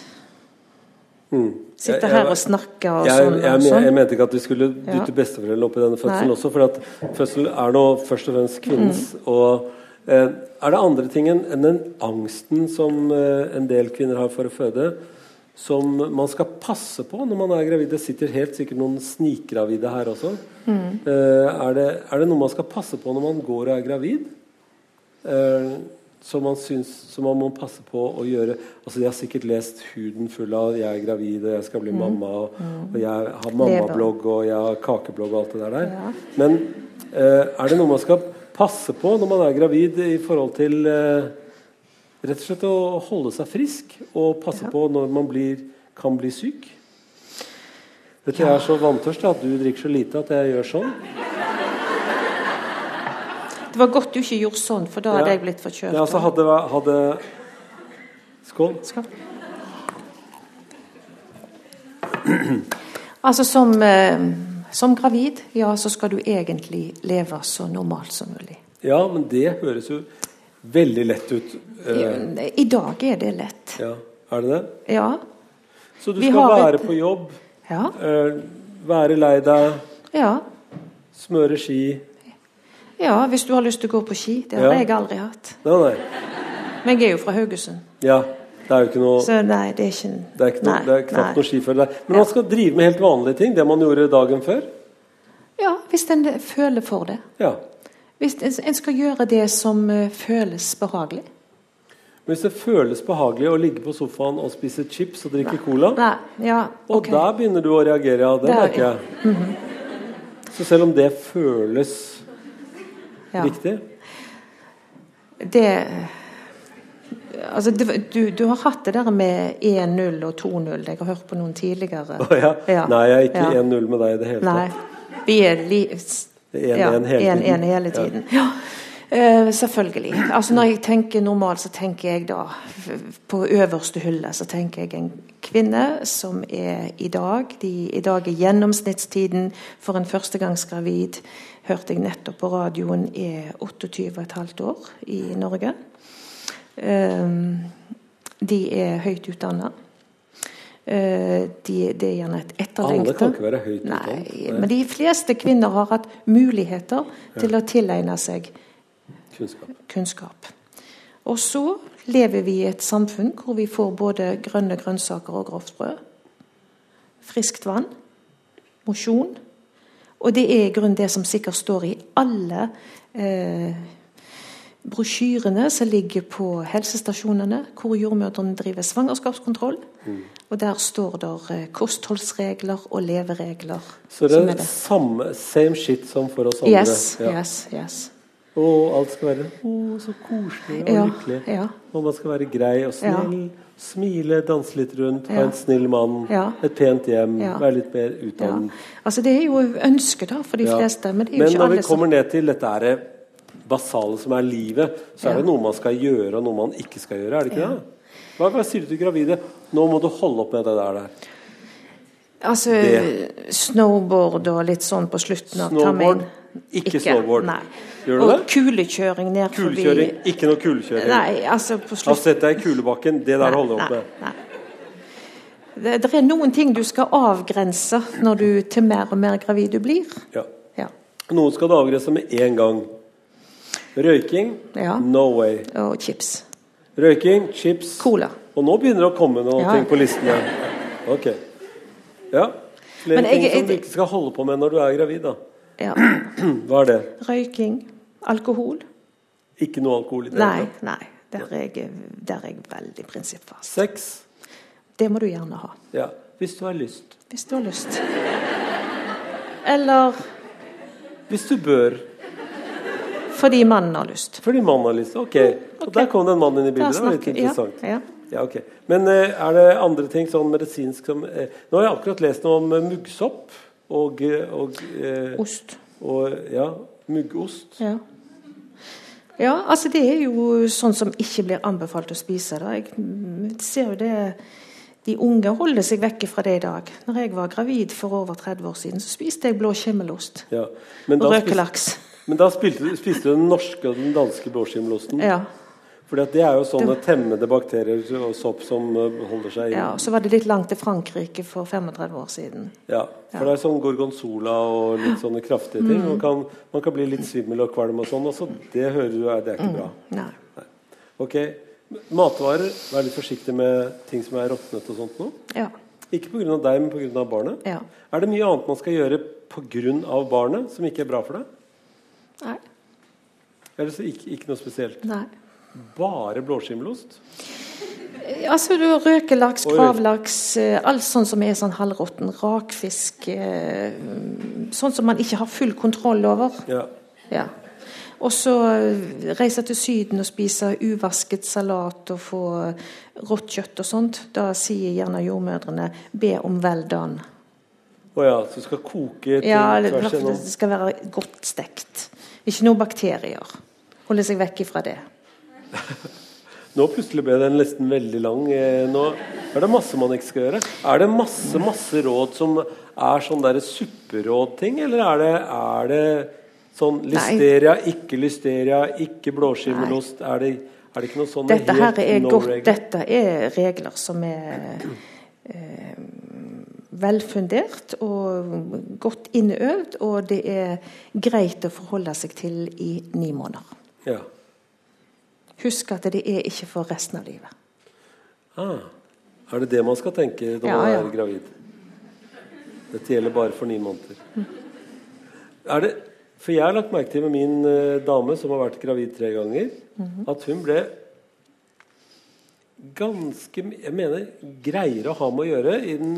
Mm. Sitter her og snakke og jeg, sånn. Jeg, jeg, sånn. jeg, mente ikke at vi skulle dytte ja. besteforeldrene opp i denne fødselen Nei. også, for at fødsel er nå først og fremst kvinnens. Mm. og Eh, er det andre ting enn den angsten som eh, en del kvinner har for å føde, som man skal passe på når man er gravid? Det sitter helt sikkert noen snikgravide her også. Mm. Eh, er, det, er, det, noe man skal passe på når man går og er gravid? Som man, syns, som man må passe på å gjøre altså De har sikkert lest huden full av 'jeg er gravid', og 'jeg skal bli mm. mamma', og, mm. og 'jeg har mammablogg', og 'jeg har kakeblogg', og alt det der. Ja. Men er det noe man skal passe på når man er gravid i forhold til eh, rett og slett å holde seg frisk og passe ja. på når man blir, kan bli syk? Vet du, Jeg er så vanntørst at du drikker så lite at jeg gjør sånn. Det var godt du ikke gjorde sånn, for da hadde jeg blitt forkjølt. Ja, altså hadde, hadde... Skål. Skål. Altså som eh, som gravid, ja, så skal du egentlig leve så normalt som mulig. Ja, men det høres jo veldig lett ut. I, i dag er det lett. Ja, Er det det? Ja. Så du skal være et... på jobb, ja. eh, Være lei deg, Ja. smøre ski ja, hvis du har lyst til å gå på ski. Det har Ja. jeg aldri hatt. Nei, nei. Men jeg er jo fra Haugesund, Ja, det er jo ikke noe så nei, det er ikke Det er, ikke noe, Nei, det er knapt nei. noe skiføre der. Men man skal drive med helt vanlige ting, det man gjorde dagen før. Ja, hvis en føler for det. Ja. Hvis en- skal gjøre det som eh, føles behagelig. Men hvis det føles behagelig å ligge på sofaen og spise chips og drikke cola, Nei, ja, og der begynner du å reagere, ja, det merker jeg. Mm jeg. Så selv om det føles ja. riktig Det Altså, du, du har hatt det der med 1-0 og 2-0. Jeg har hørt på noen tidligere. Å ja. Ja. Nei, jeg er ikke Ja. 1-0 med deg i det hele Nei. tatt. Vi er li, Det er 1-1 hele tiden. 1-1 hele tiden. Ja. Uh, selvfølgelig. Altså Når jeg tenker normalt, så tenker jeg da på øverste hylle så tenker jeg en kvinne som er i dag de, I dag er gjennomsnittstiden for en førstegangsgravid, hørte jeg nettopp på radioen, er 28,5 år i Norge. Eh, de er høyt utdanna. de, det er gjerne et etterlengte Alle kan ikke være høyt Nei, men de fleste kvinner har hatt muligheter til å tilegne seg Kunnskap. kunnskap. Og så lever vi i et samfunn hvor vi får både grønne grønnsaker og grovt brød. Friskt vann. Mosjon. Og det er i grunnen det som sikkert står i alle eh, brosjyrene som ligger på helsestasjonene, hvor jordmødrene driver svangerskapskontroll. Mm. Og der står det eh, kostholdsregler og leveregler. Så det er, er samme, same shit som for oss andre. Yes, Ja. yes, yes. Og alt skal være å, så koselig og Ja, lykkelig. ja. Og man skal være grei og snill. Smile, danse litt rundt, ha Ja. en snill mann, Ja. et pent hjem, Ja. være litt mer Ja. utdannet. Altså Det er jo ønsket da for de fleste, men det er jo Men når vi kommer som ned til dette her basale som er livet, så er det noe man skal gjøre, og noe man ikke skal gjøre. er det ikke det? Hva, hva sier du til gravide? Nå må du holde opp med det der. der. Altså Det. snowboard og litt sånn på slutten av termin. Ikke snowboard. Nei. Gjør du og det? kulekjøring ned Kulekjøring, forbi ikke noe kulekjøring. Nei, altså på slutt sett deg i kulebakken, det der holder du opp med. nei. Det, det er noen ting du skal avgrense når du til mer og mer gravid du blir. Ja. Ja. Noen skal du avgrense med én gang. Røyking? Ja. No way. Og chips. Røyking, chips Cola. Og nå begynner det å komme noe Ja. ting på listene. Ok. Ja. Flere Men jeg- ting som du ikke skal holde på med når du er gravid. da. Ja. Hva er det? Røyking. Alkohol. Ikke noe alkohol i det Nei, hele tatt. nei. Der er jeg, der er jeg veldig prinsippfast. Sex? Det må du gjerne ha. Ja. Hvis du har lyst. Hvis du har lyst. Eller Hvis du bør. fordi mannen har lyst. Fordi mannen har lyst. Ok. Og okay. der kom det en mann inn i bildet. Det var litt interessant. ja, ja. Ja, okay. Men eh, er det andre ting sånn medisinsk som eh, Nå har jeg akkurat lest noe om eh, muggsopp og, og, eh, Ost. og ja, muggost. Ja. ja, altså det er jo sånn som ikke blir anbefalt å spise. Da. Jeg ser jo det De unge holder seg vekk fra det i dag. Når jeg var gravid for over 30 år siden, så spiste jeg blå skimmelost. Ja. Og røkelaks. men da spilte, spiste du den norske og den danske blåskimmelosten. Ja. Fordi det er jo sånne temmede bakterier og sopp som eh, holder seg i ja. og Så var det litt langt til Frankrike for 35 år siden. Ja, for det er sånn gorgonzola og litt sånne kraftige ting. Man, kan, man kan bli litt svimmel og kvalm og sånn også. Det hører du er, det er ikke bra. Nei. Ok, Matvarer, vær litt forsiktig med ting som er råtnet og sånt nå. Ja. Ikke pga. deg, men pga. barnet. ja. Er det mye annet man skal gjøre pga. barnet som ikke er bra for deg? Nei. Eller så ikke, ikke noe spesielt? Nei. Bare blåskimmelost? Altså du har Røkelaks, gravlaks, eh, alt sånt som er sånn halvråtten. Rakfisk. Sånt Sånn som man ikke har full kontroll over. Ja. Ja. Og så eh, reise til Syden og spise uvasket salat og få eh, rått kjøtt og sånt. Da sier gjerne jordmødrene 'be om vel done'. Å ja, så du skal koke til Ja, det, tvers igjennom? det skal være godt stekt. Ikke noen bakterier. Holde seg vekk ifra det. Nå plutselig ble den nesten veldig lang. Eh, Nå er det masse man ikke skal gjøre. Er det masse masse råd som er sånn der supperåd-ting, eller er det, er det sånn listeria, ikke listeria, ikke blåskimmelost? Er det, er det ikke noe sånn Dette her er no godt, Regler? dette er regler som er eh, velfundert og godt innøvd, og det er greit å forholde seg til i ni måneder. Ja. Husk at det er ikke for resten av livet. Ah, er det det man skal tenke når Ja, man ja. er gravid? Dette gjelder bare for ni måneder. Er det, for jeg har lagt merke til med min uh, dame, som har vært gravid tre ganger, Mhm. at hun ble ganske Jeg mener greiere å ha med å gjøre i den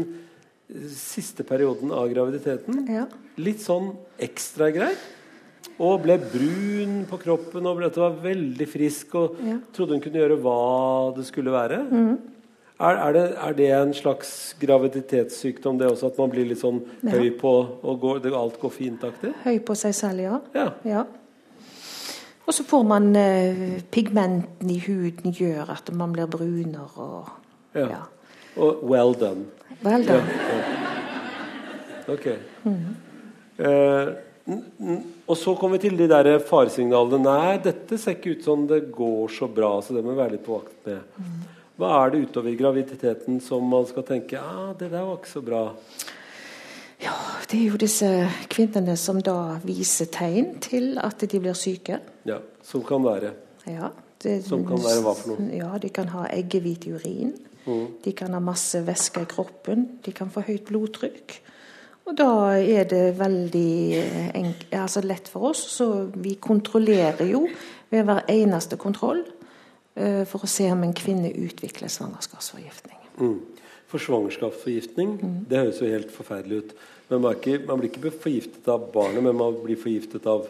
eh, siste perioden av graviditeten. Ja. Litt sånn ekstra grei. Og ble brun på kroppen og ble, var veldig frisk. Og Ja. trodde hun kunne gjøre hva det skulle være. Er, er, det, er det en slags graviditetssykdom, det også? At man blir litt sånn Ja. høy på og går, alt går fint-aktig? Høy på seg selv, ja. Ja. ja. Og så får man eh, Pigmentene i huden gjør at man blir brunere og Ja. Og well done. Da. ja. Ok. Eh, n- n- og så kommer vi til de der faresignalene. Nei, dette ser ikke ut som det går så bra, så det må vi være litt på vakt med. Hva er det utover graviditeten som man skal tenke ah, det der var ikke så bra? Ja, det er jo disse kvinnene som da viser tegn til at de blir syke. Ja, Som kan være. Ja, det, Som kan være hva for noe? Ja, De kan ha eggehvit urin. De kan ha masse væske i kroppen. De kan få høyt blodtrykk. Og da er det veldig eh, altså lett for oss. Så vi kontrollerer jo ved hver eneste kontroll uh, for å se om en kvinne utvikler svangerskapsforgiftning. Mm. For svangerskapsforgiftning, det høres jo helt forferdelig ut. Men man, ikke, man blir ikke forgiftet av barnet, men man blir forgiftet av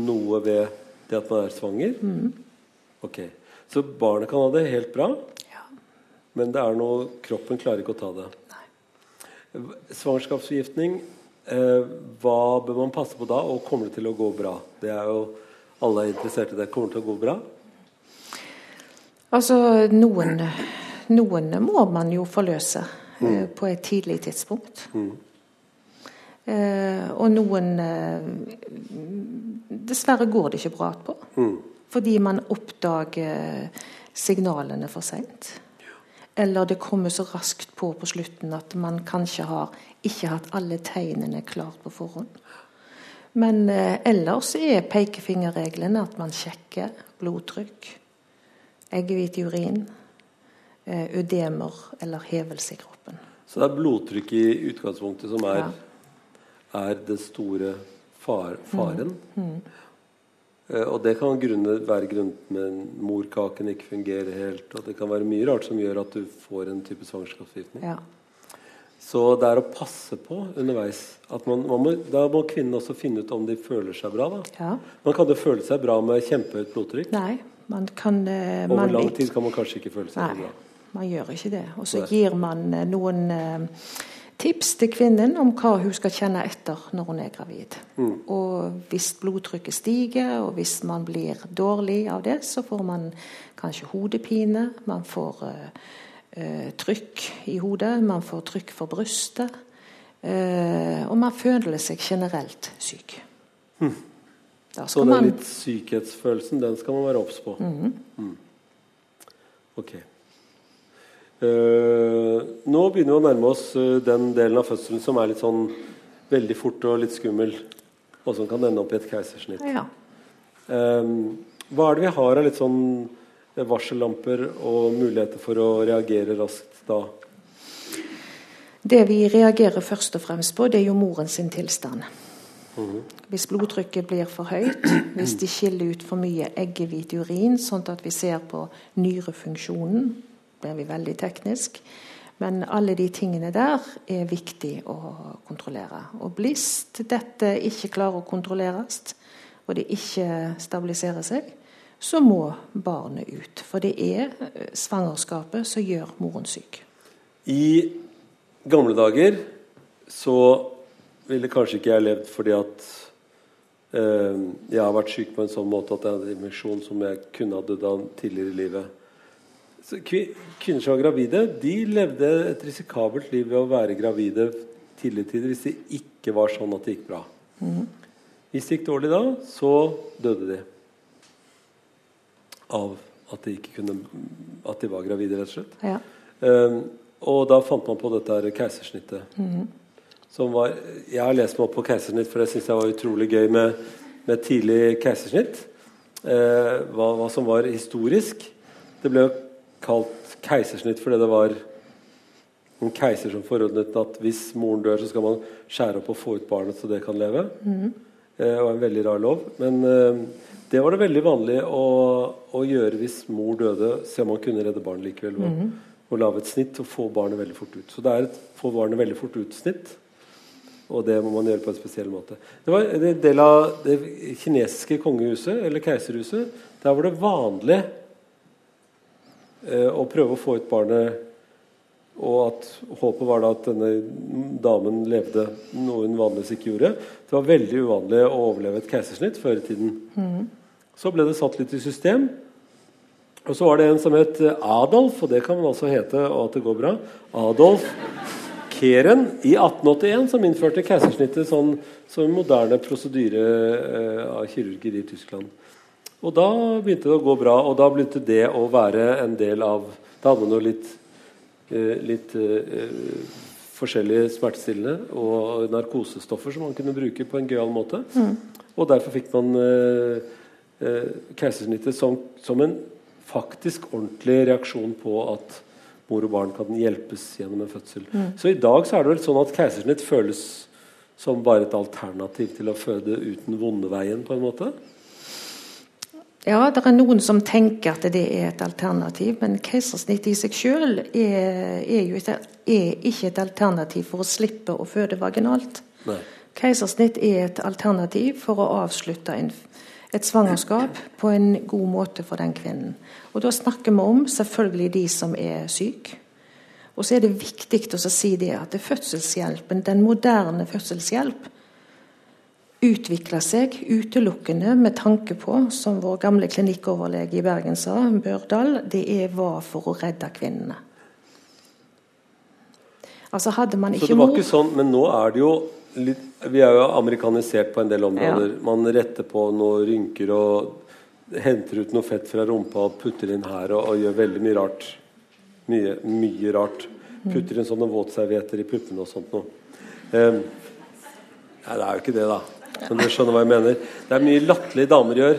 noe ved det at man er svanger? Ok. Så barnet kan ha det helt bra, Ja. men det er noe kroppen klarer ikke å ta det. Svangerskapsforgiftning, eh, hva bør man passe på da, og kommer det til å gå bra? Det er jo alle er interessert i det. Kommer det til å gå bra? Altså, noen, noen må man jo forløse eh, på et tidlig tidspunkt. Eh, og noen eh, Dessverre går det ikke bra på. Fordi man oppdager signalene for seint. Eller det kommer så raskt på på slutten at man kanskje har ikke hatt alle tegnene klart på forhånd. Men eh, ellers er pekefingerreglene at man sjekker blodtrykk, eggehvit i urin, eh, ødemer eller hevelse i kroppen. Så det er blodtrykk i utgangspunktet som er, Ja. er den store far, faren. Eh, og det kan grunne, være grunnet med morkaken ikke fungerer helt. Og det kan være mye rart som gjør at du får en type svangerskapsforgiftning. Ja. Så det er å passe på underveis. At man, man må, da må kvinnen også finne ut om de føler seg bra. Ja. Man kan jo føle seg bra med kjempehøyt blodtrykk. Nei, man kan Uh, Over man lang tid kan man kanskje ikke føle seg Nei, bra. man gjør ikke det. Og så gir man uh, noen eh, tips til kvinnen om hva hun skal kjenne etter når hun er gravid. Mm. Og hvis blodtrykket stiger, og hvis man blir dårlig av det, så får man kanskje hodepine. Man får uh, trykk i hodet, man får trykk for brystet. Uh, og man føler seg generelt syk. Hm. Så den man litt sykhetsfølelsen, den skal man være obs på. Mm. Ok. Eh, nå begynner vi å nærme oss eh, den delen av fødselen som er litt sånn veldig fort og litt skummel, og som kan ende opp i et keisersnitt. Ja. Eh, hva er det vi har av litt sånn varsellamper og muligheter for å reagere raskt da? Det vi reagerer først og fremst på, det er jo moren sin tilstand. Hvis blodtrykket blir for høyt, hvis de skiller ut for mye eggehvit urin, sånn at vi ser på nyrefunksjonen, blir vi veldig teknisk. Men alle de tingene der er viktig å kontrollere. Og hvis dette ikke klarer å kontrolleres, og det ikke stabiliserer seg, så må barnet ut. For det er svangerskapet som gjør moren syk. I gamle dager så ville kanskje ikke jeg levd fordi at eh, jeg har vært syk på en sånn måte at er en infeksjon som jeg kunne ha dødd av tidligere i livet. Kvinner som var gravide, de levde et risikabelt liv ved å være gravide tidligere tider hvis det ikke var sånn at det gikk bra. Hvis det gikk dårlig da, så døde de. Av at de ikke kunne At de var gravide, rett og slett. Ja. Um, og da fant man på dette her keisersnittet. Som var, jeg har lest meg opp på keisersnitt, for det syns jeg var utrolig gøy med, med tidlig keisersnitt. Eh, hva, hva som var historisk. Det ble jo kalt keisersnitt fordi det var en keiser som forordnet at hvis moren dør, så skal man skjære opp og få ut barnet så det kan leve. Det var en veldig rar lov. Men eh, det var det veldig vanlig å, å gjøre hvis mor døde, se om man kunne redde barnet likevel. Og, og lage et snitt og få barnet veldig fort ut. Så det er et få barnet veldig fort ut-snitt. Og det må man gjøre på en spesiell måte. Det var en del av det kinesiske kongehuset, eller keiserhuset. Der var det vanlig eh, å prøve å få ut barnet og at håpet var da at denne damen levde noe hun vanligvis ikke gjorde. Det var veldig uvanlig å overleve et keisersnitt før i tiden. Så ble det satt litt i system. Og så var det en som het Adolf, og det kan man altså hete, og at det går bra. Adolf Keren i 1881 som innførte keisersnittet sånn, som en moderne prosedyre eh, av kirurger i Tyskland. Og da begynte det å gå bra, og da begynte det å være en del av Da hadde man jo litt Eh, litt eh, forskjellige smertestillende og narkosestoffer som man kunne bruke på en gøyal måte. Mm. Og derfor fikk man eh, keisersnittet som, som, en faktisk ordentlig reaksjon på at mor og barn kan hjelpes gjennom en fødsel. Mm. Så i dag så er det vel sånn at keisersnitt føles som bare et alternativ til å føde uten vondeveien, på en måte? Ja, det er noen som tenker at det er et alternativ, men keisersnitt i seg selv er, er er ikke et alternativ for å slippe å føde vaginalt. Nei. Keisersnitt er et alternativ for å avslutte en, et svangerskap på en god måte for den kvinnen. Og Da snakker vi om selvfølgelig de som er syke. Og så er det viktig å si det at fødselshjelpen, den moderne fødselshjelp utvikla seg utelukkende med tanke på, som vår gamle klinikkoverlege i Bergen sa, Børdal, det er var for å redde kvinnene. Altså hadde man ikke Så det var ikke sånn, Men nå er det jo litt Vi er jo amerikanisert på en del områder. Ja. Man retter på noen rynker og henter ut noe fett fra rumpa og putter inn her og, og gjør veldig mye rart. Mye, mye rart. Putter inn sånne våtservietter i puppene og sånt noe. Um, nei, det er jo ikke det, da. Men du skjønner hva jeg mener. Det er mye latterlige damer gjør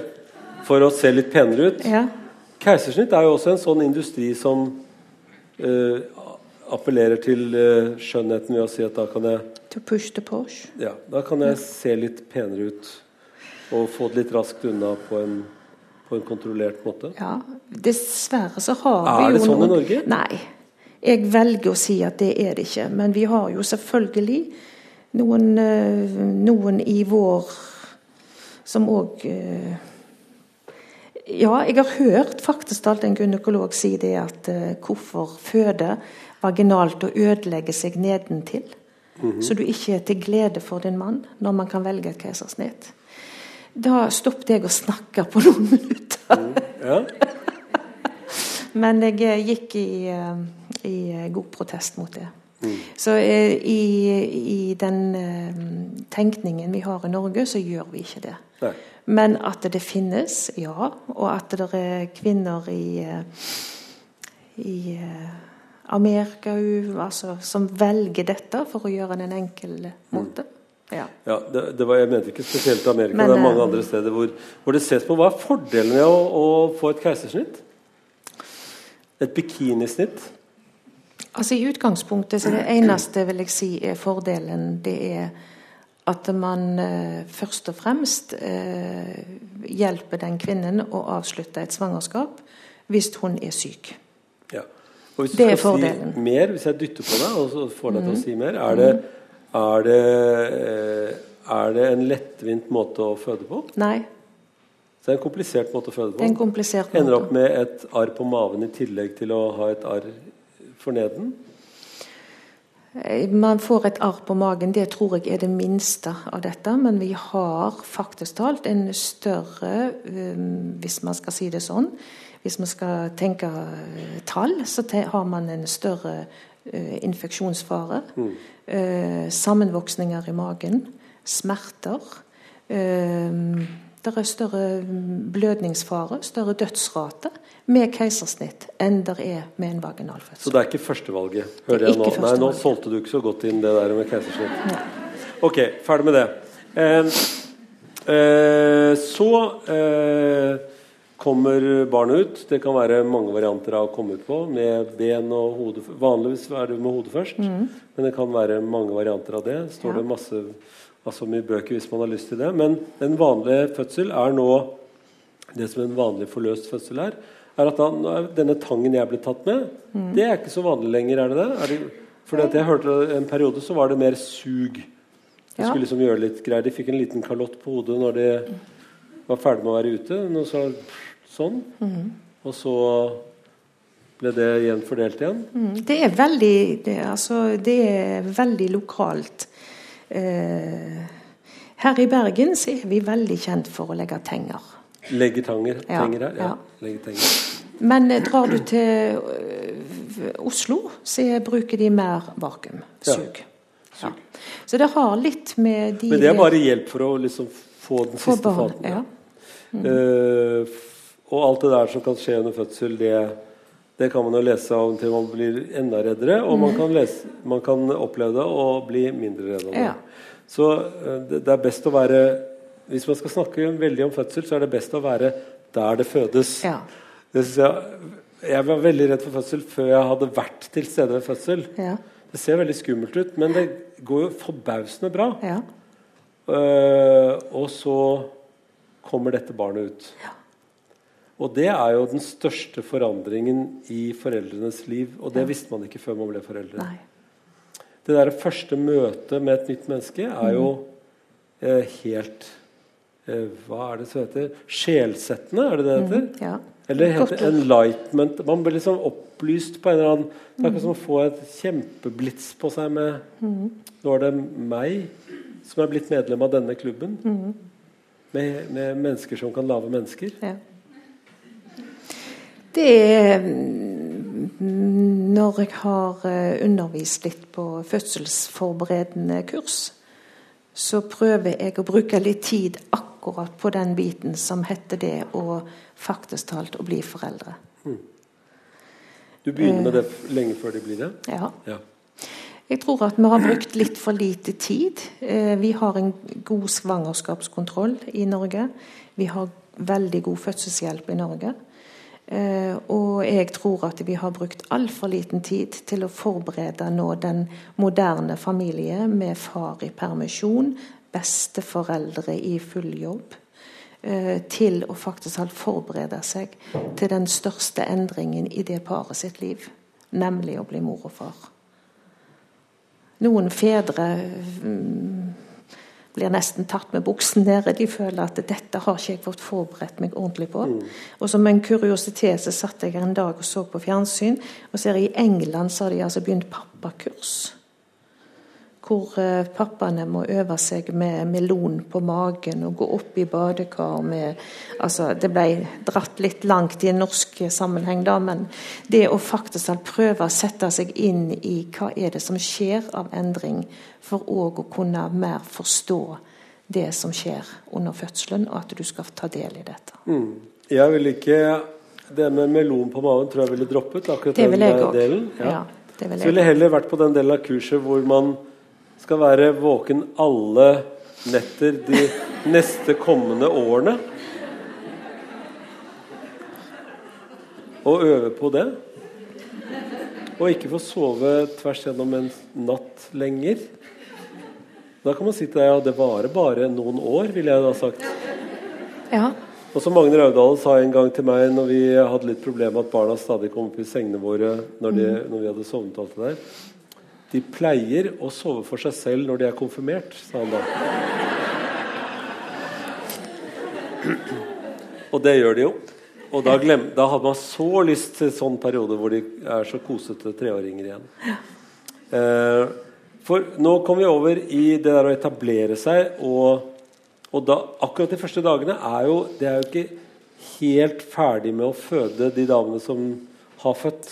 for å se litt penere ut. Ja. Keisersnitt er jo også en sånn industri som uh, appellerer til uh, skjønnheten ved å si at da kan jeg To push the push. ja, da kan jeg se litt penere ut og få det litt raskt unna på en, på en kontrollert måte. Ja, Dessverre så har vi jo Er det sånn i Norge? Nei. Jeg velger å si at det er det ikke. Men vi har jo selvfølgelig noen, eh, noen i vår som òg Ja, jeg har hørt faktisk alt en gynekolog si det at eh, hvorfor føde vaginalt og ødelegge seg nedentil? Mhm. Så du ikke er til glede for din mann når man kan velge et keisersnitt. Da stoppet jeg å snakke på noen minutter. Ja, Men jeg eh, gikk i, eh, i eh, god protest mot det. Så eh, i, i den eh, tenkningen vi har i Norge, så gjør vi ikke det. Nei. Men at det finnes, ja. Og at det er kvinner i, eh, i eh, Amerika altså, som velger dette for å gjøre det en enkel måte. Ja. ja det, det var, Jeg mente ikke spesielt Amerika. Men, det er mange eh, andre steder hvor, hvor det ses på. Hva er fordelen med å, å få et keisersnitt? Et bikinisnitt? Altså I utgangspunktet så det eneste vil jeg si er fordelen, det er at man eh, først og fremst eh, hjelper den kvinnen å avslutte et svangerskap hvis hun er syk. Ja. Og hvis du Det er fordelen. si mer, hvis jeg dytter på deg og får deg til å si mer, er det, er det, eh, er det en lettvint måte å føde på? Nei, Så det er en komplisert måte å føde på. det er en komplisert Ender opp med et arr på maven i tillegg til å ha et arr for neden. Eh, Man får et arr på magen, det tror jeg er det minste av dette. Men vi har faktisk talt en større, um, hvis man skal si det sånn Hvis man skal tenke eh, tall, så har man en større eh, infeksjonsfare. Mm. sammenvoksninger i magen. Smerter. Eh, det er større mm, blødningsfare, større dødsrate med keisersnitt enn det er med en vaginal fødsel. Så det er ikke førstevalget? hører jeg nå. Nei, nå solgte du ikke så godt inn det der med keisersnitt. Nei. Ok, ferdig med det. Eh, eh, så eh, kommer barnet ut. Det kan være mange varianter av å komme ut på, med ben og hode. Vanligvis er det med hodet først, mm. men det kan være mange varianter av det. står ja. det masse altså mye bøker hvis man har lyst til det. Men en vanlig fødsel er nå det som en vanlig forløst fødsel er. Er at da, Denne tangen jeg ble tatt med, mm. det er ikke så vanlig lenger, er det det? Er det fordi at jeg hørte En periode så var det mer sug. De skulle liksom gjøre litt greier. De fikk en liten kalott på hodet når de var ferdig med å være ute. Så, sånn. Mm. Og så ble det igjen fordelt igjen? Mm. Det er veldig det, altså, det er veldig lokalt. Eh, her i Bergen så er vi veldig kjent for å legge tenger. Legge tanger, tenger her? Ja. ja. Tenger. Men eh, drar du til uh, Oslo, så bruker de mer vakuumsug. Ja. Så det har litt med de Men det er bare hjelp for å liksom få den siste barn, faten? Ja. Mm. Uh, og alt det der som kan skje under fødsel, det, det kan man jo lese av til man blir enda reddere. Og mm. man, kan lese, man, kan oppleve det og bli mindre redd av det. Ja. Så uh, det, det, er best å være Hvis man skal snakke veldig om fødsel, så er det best å være der det fødes. Ja. Det jeg, var veldig redd for fødsel før jeg hadde vært til stede ved fødsel. Ja. Det ser veldig skummelt ut, men det går jo forbausende bra. Ja. Uh, og så kommer dette barnet ut. Ja. Og det er jo den største forandringen i foreldrenes liv. Og det visste man ikke før man ble foreldre. Nei. Det der første møtet med et nytt menneske er jo mm. eh, helt eh, Hva er det som heter? Sjelsettende, er det det heter? Mm, ja. Eller det heter enlightenment. Man blir liksom opplyst på en eller annen Det er akkurat som å få et kjempeblits på seg med mm. Nå er det meg som er blitt medlem av denne klubben. Mm. Med, med, mennesker som kan lage mennesker. Ja. Det er mm, når jeg har eh, undervist litt på fødselsforberedende kurs, så prøver jeg å bruke litt tid akkurat på den biten som heter det å faktisk talt å bli foreldre. Mm. Du begynner med det lenge før de blir det? Ja. ja. Jeg tror at vi har brukt litt for lite tid. Eh, vi har en god svangerskapskontroll i Norge. Vi har veldig god fødselshjelp i Norge. Eh, og jeg tror at vi har brukt altfor liten tid til å forberede nå den moderne familie med far i permisjon, besteforeldre i full jobb, eh, til å faktisk forberede seg til den største endringen i det paret sitt liv, nemlig å bli mor og far. Noen fedre mm, blir nesten tatt med buksen nede. De føler at 'dette har ikke jeg fått forberedt meg ordentlig på'. Mm. Og som en kuriositet så satt jeg en dag og så på fjernsyn, og ser i England så har de altså begynt pappakurs hvor eh, pappaene må øve seg med melon på magen og gå opp i badekar med altså Det ble dratt litt langt i en norsk sammenheng, da, men det å faktisk prøve å sette seg inn i hva er det som skjer av endring, for òg å kunne mer forstå det som skjer under fødselen, og at du skal ta del i dette. Mm. Jeg vil ikke Det med melon på magen tror jeg ville droppet. akkurat den delen. Ja. Ja, det vil jeg Så ville heller vært på den delen av kurset hvor man skal være våken alle netter de neste kommende årene. Og øve på det. Og ikke få sove tvers gjennom en natt lenger. Da kan man si til deg ja, det varer bare noen år, ville jeg da sagt. Ja. Og som Magne Raudal sa en gang til meg når vi hadde litt problemer med at barna stadig kom opp i sengene våre når, de, når vi hadde sovnet alt det der de pleier å sove for seg selv når de er konfirmert, sa han da. Og det gjør de jo. Og da, glem, da hadde man så lyst til en sånn periode hvor de er så kosete treåringer igjen. Eh, for nå kom vi over i det der å etablere seg, og, og da, akkurat de første dagene er jo Det er jo ikke helt ferdig med å føde de damene som har født.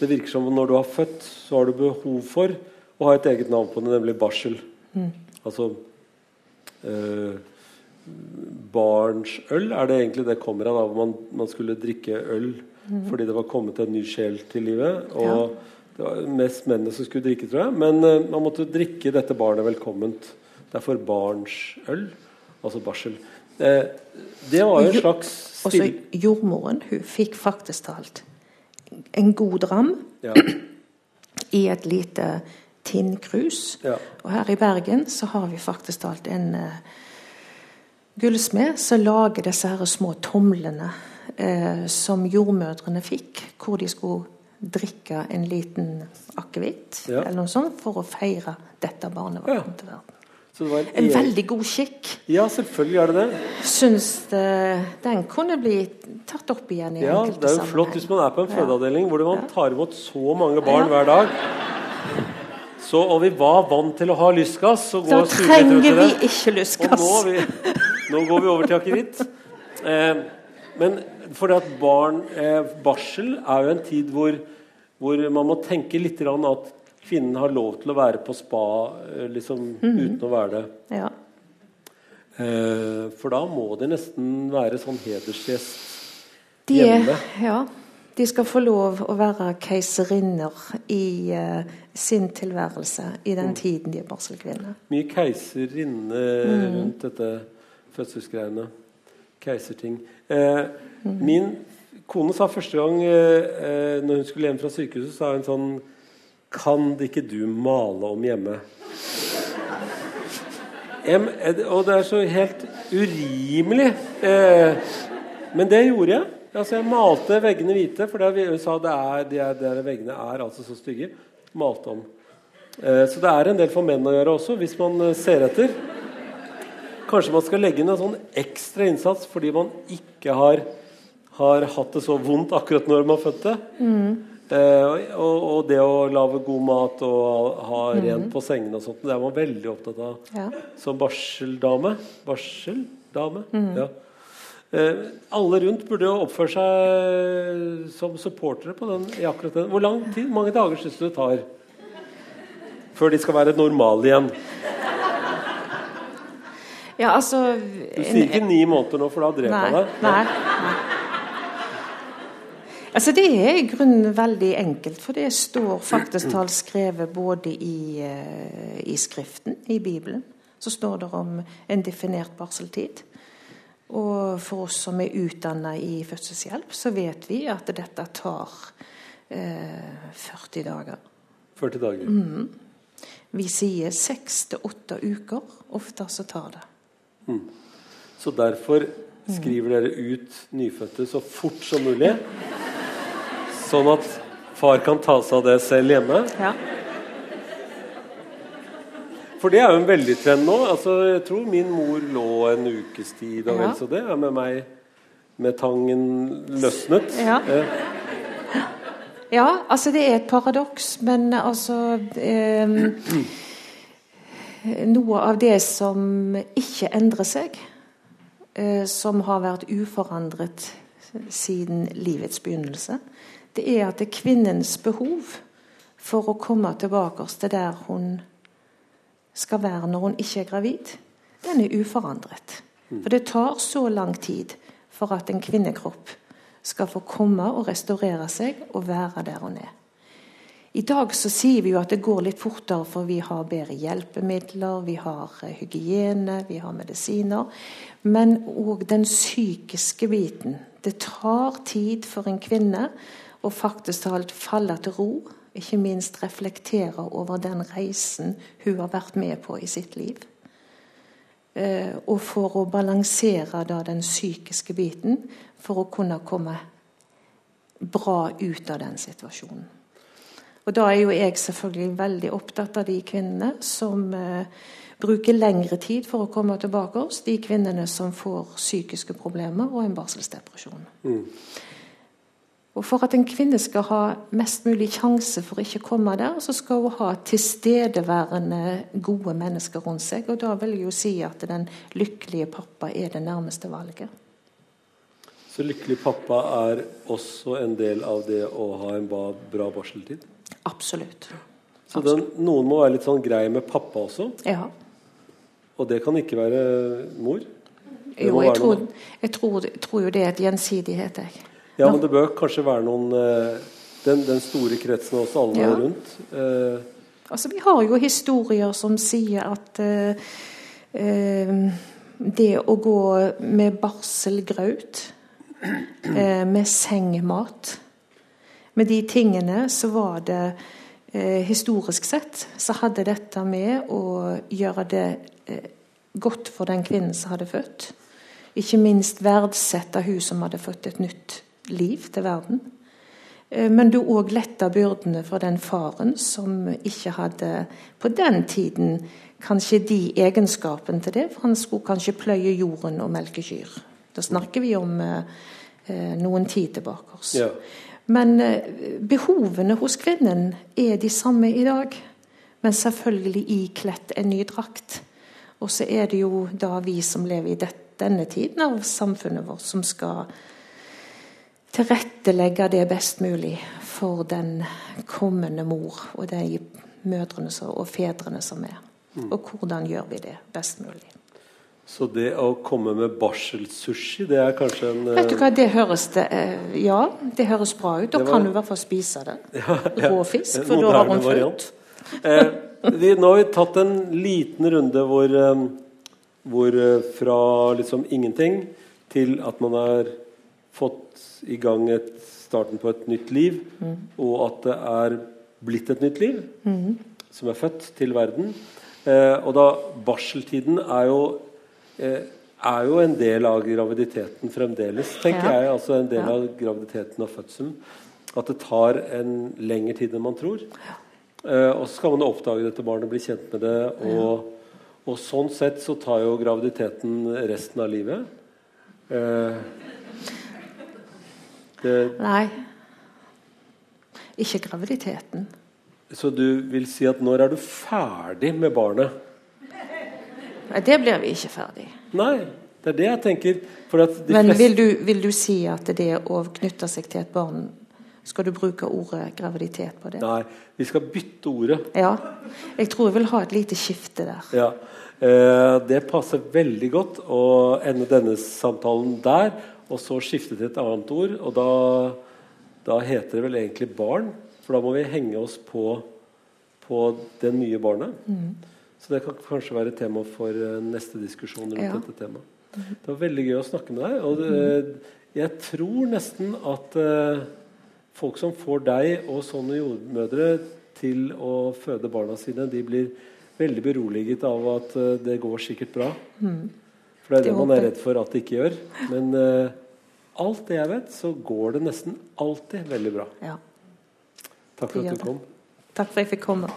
Det virker som når du har født, så har du behov for å ha et eget navn på det, nemlig barsel. Mm. Altså øh, barnsøl. Er det egentlig det kommer av? da, Man, man skulle drikke øl mm. fordi det var kommet en ny sjel til livet. Og det var mest mennene som skulle drikke, tror jeg. Men eh, man måtte drikke dette barnet velkomment. Derfor barnsøl, altså barsel. Eh, det var jo en slags stil... Også jordmoren hun fikk faktisk talt en god dram Ja, i et lite tinnkrus. ja. Og her i Bergen så har vi faktisk talt en uh, gullsmed som lager disse her små tomlene uh, som jordmødrene fikk, hvor de skulle drikke en liten akevitt Ja. eller noe sånt for å feire dette barnet var kommet til verden. En en veldig god skikk. Ja, selvfølgelig er det det. Syns det, den kunne bli tatt opp igjen i Ja, enkelte Det er jo flott hvis man er på en fødeavdeling hvor man tar imot så mange barn hver dag. Så, og vi var vant til å ha lystgass. Da trenger vi ikke Og nå, vi, nå går vi over til akevitt. Eh, men fordi at barn eh, Barsel er jo en tid hvor, hvor man må tenke litt at kvinnen har lov til å være på spa eh, liksom, mm. uten å være det. Ja. Eh, for da må det nesten være sånn hedersgjest De, hjemme. ja, de skal få lov å være keiserinner i uh, sin tilværelse i Mm. den tiden de er barselkvinner. Mye keiserinne Mm. rundt dette fødselsgreiene. Keiserting. Eh, Min kone sa første gang eh, eh, når hun skulle hjem fra sykehuset, sa hun sånn Kan det ikke du male om hjemme? Em, og det er så helt urimelig. Eh, men det gjorde jeg. Altså, jeg malte veggene hvite, for det, hun sa det er, de, er, de veggene er altså så stygge. Malte om. Eh, så det er en del for menn å gjøre også, hvis man eh, ser etter. Kanskje man skal legge inn en sånn ekstra innsats fordi man ikke har, har hatt det så vondt akkurat når man fødte. Eh, og, og det å lage god mat og ha rent på sengene og sånt, det er man veldig opptatt av Ja. som barseldame. Barseldame? Ja. Eh, alle rundt burde jo oppføre seg som supportere på den, i akkurat den. Hvor lang tid, mange dager syns du det tar før de skal være normale igjen? Ja, altså Du sier ikke ni måneder nå, for da dreper jeg deg. nei. Altså, det er i grunnen veldig enkelt, for det står faktisk talt skrevet både i, eh, i Skriften, i Bibelen, så står det om en definert barseltid. Og for oss som er utdanna i fødselshjelp, så vet vi at dette tar eh, 40 dager. 40 dager. Mm. Vi sier seks til åtte uker. Ofte så tar det. Så derfor skriver dere ut nyfødte så fort som mulig. Sånn at far kan ta seg av det selv hjemme. Ja. For det er jo en veldig trend nå. Altså, jeg tror min mor lå en ukes tid og Ja. så det. er med meg med tangen løsnet. Ja. Eh, Ja, altså det er et paradoks, men altså eh, Noe av det som ikke endrer seg, eh, som har vært uforandret siden livets begynnelse, det er at det er kvinnens behov for å komme tilbake til der hun skal være når hun ikke er gravid, den er uforandret. For det tar så lang tid for at en kvinnekropp skal få komme og restaurere seg og være der hun er. I dag så sier vi jo at det går litt fortere, for vi har bedre hjelpemidler, vi har eh, hygiene, vi har medisiner. Men òg den psykiske biten. Det tar tid for en kvinne å faktisk talt falle til ro. Ikke minst reflektere over den reisen hun har vært med på i sitt liv. Eh, og for å balansere da den psykiske biten for å kunne komme bra ut av den situasjonen. Og da er jo jeg selvfølgelig veldig opptatt av de kvinnene som eh, bruker lengre tid for å komme tilbake oss. De kvinnene som får psykiske problemer og en barselsdepresjon. Og For at en kvinne skal ha mest mulig sjanse for ikke å komme der, så skal hun ha tilstedeværende, gode mennesker rundt seg. Og da vil jeg jo si at den lykkelige pappa er det nærmeste valget. Så lykkelig pappa er også en del av det å ha en bra barseltid. Absolutt. Så den, noen må være litt sånn grei med pappa også. Ja. Og det kan ikke være mor. Det Jo, jeg tror, jeg, tror, jeg tror jo det er et gjensidighet, jeg. Ja, men det bør kanskje være noen eh, den, den store kretsen og også alle Ja. rundt. Eh, Altså, vi har jo historier som sier at eh, eh, det å gå med barselgraut, eh, med sengemat Med de tingene så var det eh, Historisk sett så hadde dette med å gjøre det godt for den kvinnen som hadde født. Ikke minst verdsette hun som hadde fått et nytt liv til verden. Eh, Men du òg letta byrdene for den faren som ikke hadde på den tiden kanskje de egenskapene til det, for han skulle kanskje pløye jorden og melke kyr. Da snakker vi om eh, eh, noen tid tilbake. oss. ja. Men eh, behovene hos kvinnen er de samme i dag. Men selvfølgelig ikledt en ny drakt. Og så er det jo da vi som lever i det, denne tiden av samfunnet vårt, som skal tilrettelegge det best mulig for den kommende mor og de mødrene og fedrene som er. Og hvordan gjør vi det best mulig? Så det å komme med barselsushi, det er kanskje en Vet du hva, det høres det, eh, Ja, det høres bra ut. Da var- kan du i hvert fall spise det. Rå fisk, for da har hun fullt. Eh, vi, nå har vi tatt en liten runde hvor, eh, hvor eh, fra liksom ingenting til at man har fått i gang et, starten på et nytt liv, Mm. og at det er blitt et nytt liv som er født til verden. Eh, og da barseltiden er jo eh, er jo en del av graviditeten fremdeles, tenker Ja. jeg. altså En del Ja. av graviditeten og fødselen. At det tar en lengre tid enn man tror. Eh, og så skal man oppdage dette barnet, bli kjent med det. Og, og sånn sett så tar jo graviditeten resten av livet. Eh, det, Nei. Ikke graviditeten. så du vil si at når er du ferdig med barnet? Nei, det blir vi ikke ferdig. Nei, det er det jeg tenker. Men vil du, vil du si at det å knytte seg til et barn Skal du bruke ordet graviditet på det? Nei, vi skal bytte ordet. Ja. Jeg tror jeg vil ha et lite skifte der. Ja, eh, Det passer veldig godt å ende denne samtalen der, og så skifte til et annet ord. Og da, da heter det vel egentlig barn, for da må vi henge oss på, på det nye barnet. Mm. Så det kan kanskje være tema for eh, neste diskusjon rundt Ja. dette temaet. Det var veldig gøy å snakke med deg. Og det, jeg tror nesten at eh, folk som får deg og sånne jordmødre til å føde barna sine, de blir veldig beroliget av at eh, det går sikkert bra. For det er det, man er redd for at det ikke gjør. Men eh, alt det jeg vet, så går det nesten alltid veldig bra. Ja. Takk for at du kom. Takk for at jeg fikk komme.